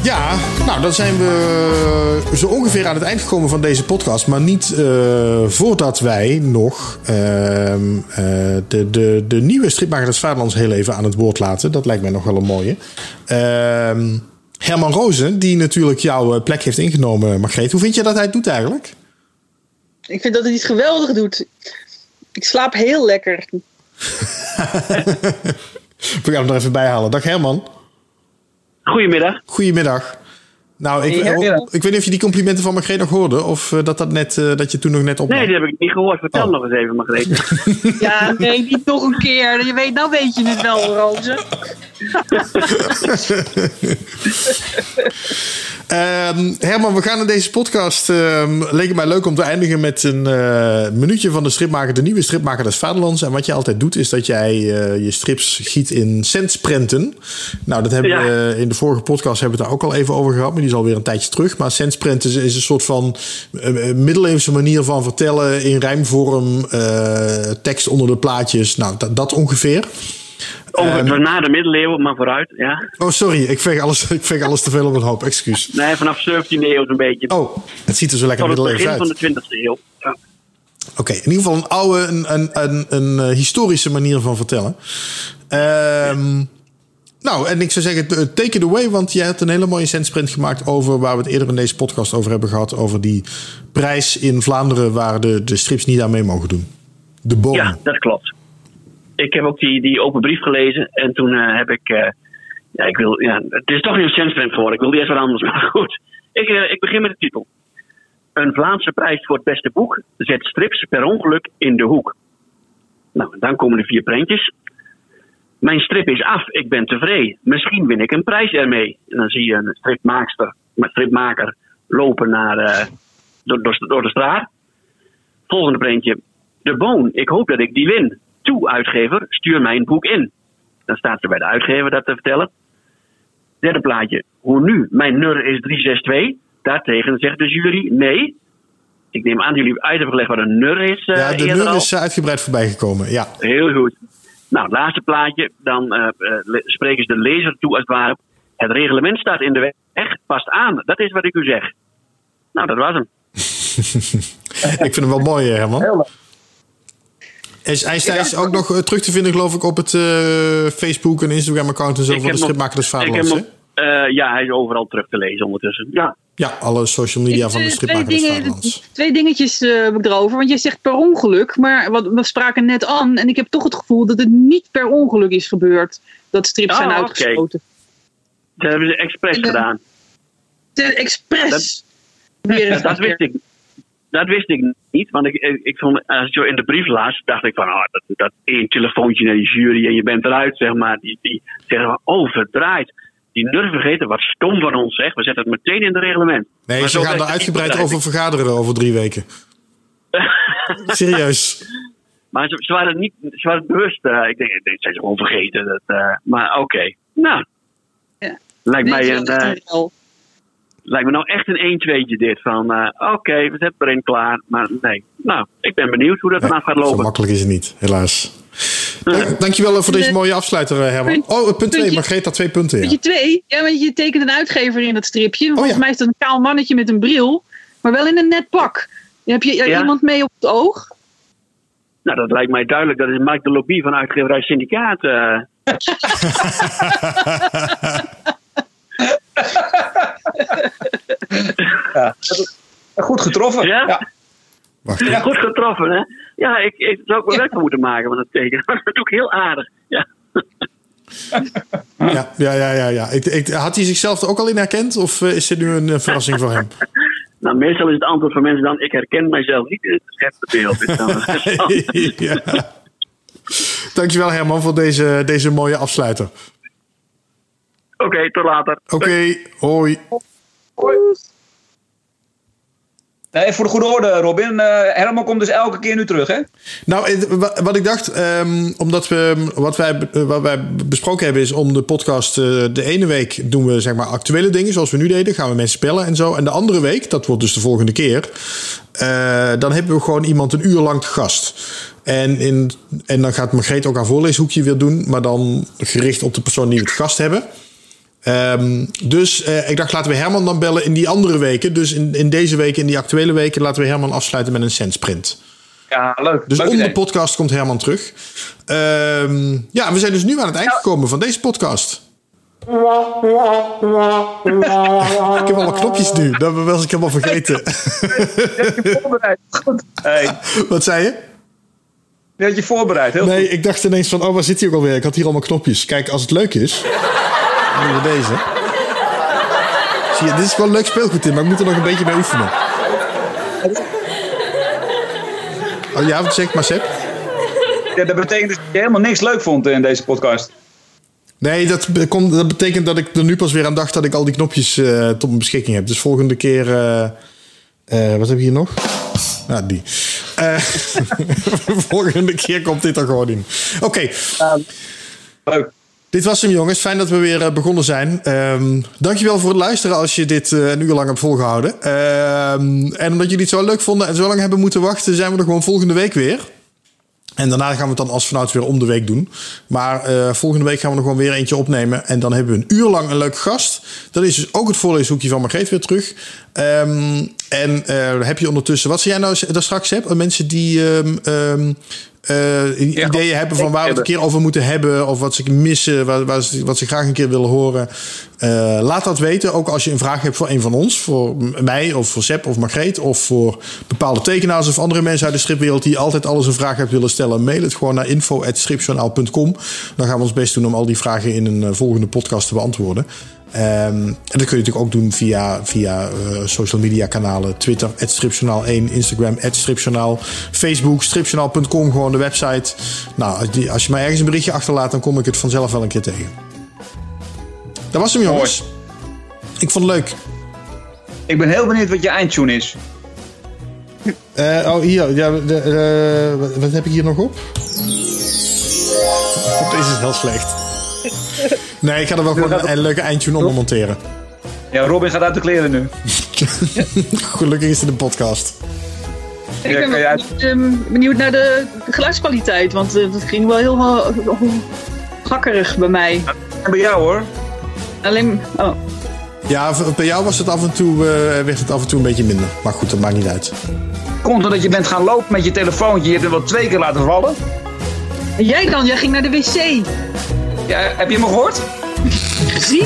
Ja, nou dan zijn we zo ongeveer aan het eind gekomen van deze podcast. Maar niet eh, voordat wij nog ehm, eh, de, de, de nieuwe stripmaker des Vaderlands heel even aan het woord laten. Dat lijkt mij nog wel een mooie. Ehm, Herman Rozen, die natuurlijk jouw eh, plek heeft ingenomen, Margreet. Hoe vind je dat hij het doet eigenlijk? Ik vind dat hij iets geweldig doet. Ik slaap heel lekker. We gaan hem er even bij halen. Dag Herman. Goedemiddag. Goedemiddag. Nou, ik, Ja, ja. ik weet niet of je die complimenten van Margreet nog hoorde. Of eh, dat, dat, net, eh, dat je toen nog net op. Nee, die heb ik niet gehoord. Vertel Oh. nog eens even, Margrethe. Ja, nee, niet nog een keer. Je weet, nou weet je het wel, Roze. Ehm, Herman, we gaan in deze podcast. ehm leek het mij leuk om te eindigen met een eh, minuutje van de stripmaker, de nieuwe stripmaker des Vaderlands. En wat je altijd doet, is dat jij eh, je strips giet in centsprenten. Nou, dat hebben Ja. we in de vorige podcast hebben we het daar ook al even over gehad, maar die is alweer een tijdje terug. Maar centsprenten is, is een soort van eh, eh, middeleeuwse manier van vertellen in rijmvorm, eh, tekst onder de plaatjes. Nou, dat, dat ongeveer. Over was na de middeleeuwen, maar vooruit. Ja. Oh, sorry, ik veeg alles, ik veeg alles te veel op een hoop. Excuus. Nee, vanaf 17e eeuw zo'n beetje. Oh, het ziet er zo lekker Tot het middeleeuws begin uit. van de 20e eeuw. Ja. Oké, in ieder geval een oude, een, een, een, een eh, historische manier van vertellen. Ehm, nou, en ik zou zeggen, eh, take it away, want jij hebt een hele mooie centsprint gemaakt over waar we het eerder in deze podcast over hebben gehad, over die prijs in Vlaanderen waar de, de strips niet aan mee mogen doen. De boom. Ja, dat klopt. Ik heb ook die, die open brief gelezen en toen eh, heb ik. eh, ja, ik wil, ja, het is toch een centsprint geworden. Ik wilde eerst wat anders, maar goed. Ik, eh, ik begin met de titel. Een Vlaamse prijs voor het beste boek zet strips per ongeluk in de hoek. Nou, dan komen de vier prentjes. Mijn strip is af, ik ben tevreden. Misschien win ik een prijs ermee. En dan zie je een stripmaakster, een stripmaker lopen naar, door, door, door de straat. Volgende prentje. De boon, ik hoop dat ik die win. Toe, uitgever, stuur mijn boek in. Dan staat ze bij de uitgever dat te vertellen. Derde plaatje. Hoe nu? Mijn nur is 362. Daartegen zegt de jury nee. Ik neem aan dat jullie uit hebben gelegd wat een nur is. eh, Ja, de eerder nummer al. is eh, uitgebreid voorbij gekomen. Ja. Heel goed. Nou, het laatste plaatje. Dan eh, eh, spreken ze de lezer toe als het ware. Het reglement staat in de weg. Past aan. Dat is wat ik u zeg. Nou, dat was hem. Ik vind hem wel mooi, eh, Herman. Heel leuk. Is, hij is ook nog eh, terug te vinden, geloof ik, op het eh, Facebook en Instagram-account en zo Ik van de hem hè? op- eh, ja, hij is overal terug te lezen ondertussen. Ja. Ja, alle social media Ik, van de eh, stripmaker twee, dingen, twee dingetjes eh, heb ik erover. Want jij zegt per ongeluk. Maar wat, we spraken net aan. En ik heb toch het gevoel dat het niet per ongeluk is gebeurd. Dat strips Oh, zijn oké. uitgesloten. Dat hebben ze expres gedaan. Te expres. Weer eens Dat wist ik. Dat wist ik niet, want ik, ik, ik vond, als ik zo in de brief las, dacht ik van, oh, dat, dat één telefoontje naar die jury en je bent eruit, zeg maar. Die, die zeggen van, oh, verdraaid. Die nerve vergeten, wat stom van ons, zeg. We zetten het meteen in het reglement. Nee, Maar ze gaan er uitgebreid over vergaderen over drie weken. Serieus. Maar ze, ze waren niet, ze waren bewust, eh, ik denk, ik denk, zijn ze gewoon vergeten. Dat, eh, maar oké, nou. Ja. Lijkt, Nee, mij een, lijkt me nou echt een 1-2'tje dit. Van, eh, oké, we zetten erin klaar. Maar nee, nou, ik ben benieuwd hoe dat vanaf gaat Zo lopen. makkelijk is het niet, helaas. Dank, dankjewel voor deze De- mooie afsluiter, eh, Herman. Punt- Oh, punt 2. puntje- Margreet had twee punten. Ja. Puntje twee. Ja, want je tekent een uitgever in dat stripje. Volgens Oh ja. mij is dat een kaal mannetje met een bril. Maar wel in een net pak. Heb je Ja. iemand mee op het oog? Nou, dat lijkt mij duidelijk. Dat is Mike de Lobby van uitgeverij Syndicaat. eh. Goed getroffen. Ja? Wacht, Ja, goed getroffen, hè? Ja, ik, ik zou ook wel werk van moeten maken van het teken. Maar dat doe ik heel aardig. Ja. ja, ja, ja, ja. ja. Ik, ik, had hij zichzelf er ook al in herkend? Of eh, is dit nu een eh, verrassing voor hem? Nou, meestal is het antwoord van mensen dan... ik herken mijzelf niet in het geschetste beeld. Ja. Dankjewel, Herman, voor deze, deze mooie afsluiter. Oké, tot later. Oké, hoi. Nee, voor de goede orde, Robin. Eh, Herman komt dus elke keer nu terug, hè? Nou, wa- wat ik dacht, ehm, omdat we wat wij, eh, wat wij besproken hebben, is om de podcast. eh, de ene week doen we zeg maar actuele dingen, zoals we nu deden. Gaan we mensen spellen en zo. En de andere week, dat wordt dus de volgende keer. eh, dan hebben we gewoon iemand een uur lang te gast. En, in, en dan gaat Margreet ook haar voorleeshoekje weer doen, maar dan gericht op de persoon die we te gast hebben. Ehm, dus eh, ik dacht, laten we Herman dan bellen in die andere weken. Dus in, in deze week, in die actuele weken, laten we Herman afsluiten met een sendsprint. Ja, leuk. Dus leuk om de podcast komt Herman terug. Ehm, ja, we zijn dus nu aan het eind gekomen van deze podcast. ik heb alle knopjes nu. Dat was ik helemaal vergeten. Voorbereid. Goed. Hey, Wat zei je? die had je voorbereid. Heel Nee, ik dacht ineens van, oh, waar zit hij ook alweer? Ik had hier allemaal knopjes. Kijk, als het leuk is, deze. Zie je, dit is wel leuk speelgoed in, maar ik moet er nog een beetje mee oefenen. Oh ja, wat zeg maar, goed. Ja, dat betekent dus dat je helemaal niks leuk vond in deze podcast. Nee, dat, komt, dat betekent dat ik er nu pas weer aan dacht dat ik al die knopjes eh, tot mijn beschikking heb. Dus volgende keer. eh, eh, wat heb ik hier nog? Ja, die. Eh, volgende keer komt dit er gewoon in. Oké, Leuk. Dit was hem, jongens. Fijn dat we weer eh, begonnen zijn. Ehm dankjewel voor het luisteren als je dit eh, een uur lang hebt volgehouden. Ehm, en omdat jullie het zo leuk vonden en zo lang hebben moeten wachten, zijn we er gewoon volgende week weer. En daarna gaan we het dan als vanuit weer om de week doen. Maar eh, volgende week gaan we er gewoon weer eentje opnemen. En dan hebben we een uur lang een leuke gast. Dan is dus ook het voorleeshoekje van Margreet weer terug. Ehm, en eh, heb je ondertussen... Wat zei jij nou daar straks, hebt? Mensen die Ja, ideeën hebben van waar we het een keer over moeten hebben. Of wat ze missen, wat, wat, ze, wat ze graag een keer willen horen. Eh, laat dat weten. Ook als je een vraag hebt voor een van ons. Voor mij of voor Sepp of Margreet. Of voor bepaalde tekenaars of andere mensen uit de stripwereld. Die altijd alles een vraag hebben willen stellen. Mail het gewoon naar info.stripjournaal.com. Dan gaan we ons best doen om al die vragen in een eh, volgende podcast te beantwoorden. Ehm, en dat kun je natuurlijk ook doen via, via eh, social media kanalen. Twitter, stripjournaal 1. Instagram, stripjournaal. Facebook, stripjournaal.com. Gewoon de website. Nou, als die- als je mij ergens een berichtje achterlaat, dan kom ik het vanzelf wel een keer tegen. Dat was hem, jongens. Ik vond het leuk. Ik ben heel benieuwd wat je eindtune is. Eh, oh, hier. Ja, de, eh, wat, wat heb ik hier nog op? Deze is heel slecht. Nee, ik ga er wel gewoon een, een leuke eindtune onder monteren. Ja, Robin gaat uit de kleren nu. Gelukkig is het een podcast. Ik Ja, ben kan je wel uit- benieuwd, ehm, benieuwd naar de, geluidskwaliteit, want eh, dat ging wel heel hakkerig bij mij. En bij jou hoor. Alleen, oh, Ja, bij jou was het af en toe, eh, werd het af en toe een beetje minder. Maar goed, dat maakt niet uit. Komt omdat je bent gaan lopen met je telefoontje. Je hebt hem wel twee keer laten vallen. En jij dan? Jij ging naar de wc. Ja, heb je hem gehoord? Zie?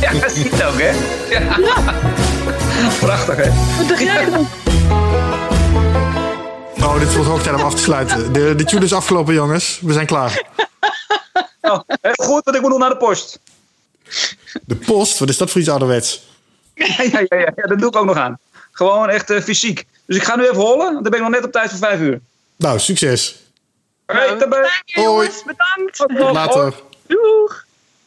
Ja, dat zie je ook hè. Ja. Prachtig hè. Wat dacht jij dan? Oh, dit wordt hoog tijd om af te sluiten. De, de tune is afgelopen, jongens. We zijn klaar. Oh, heel goed, want ik moet nog naar de post. De post, wat is dat voor iets ouderwets? Ja, ja, ja, ja, dat doe ik ook nog aan. Gewoon echt eh, fysiek. Dus ik ga nu even hollen, want dan ben ik nog net op tijd voor vijf uur. Nou, succes. Oké, okay, Fijn, jongens, bedankt. Later. Doeg.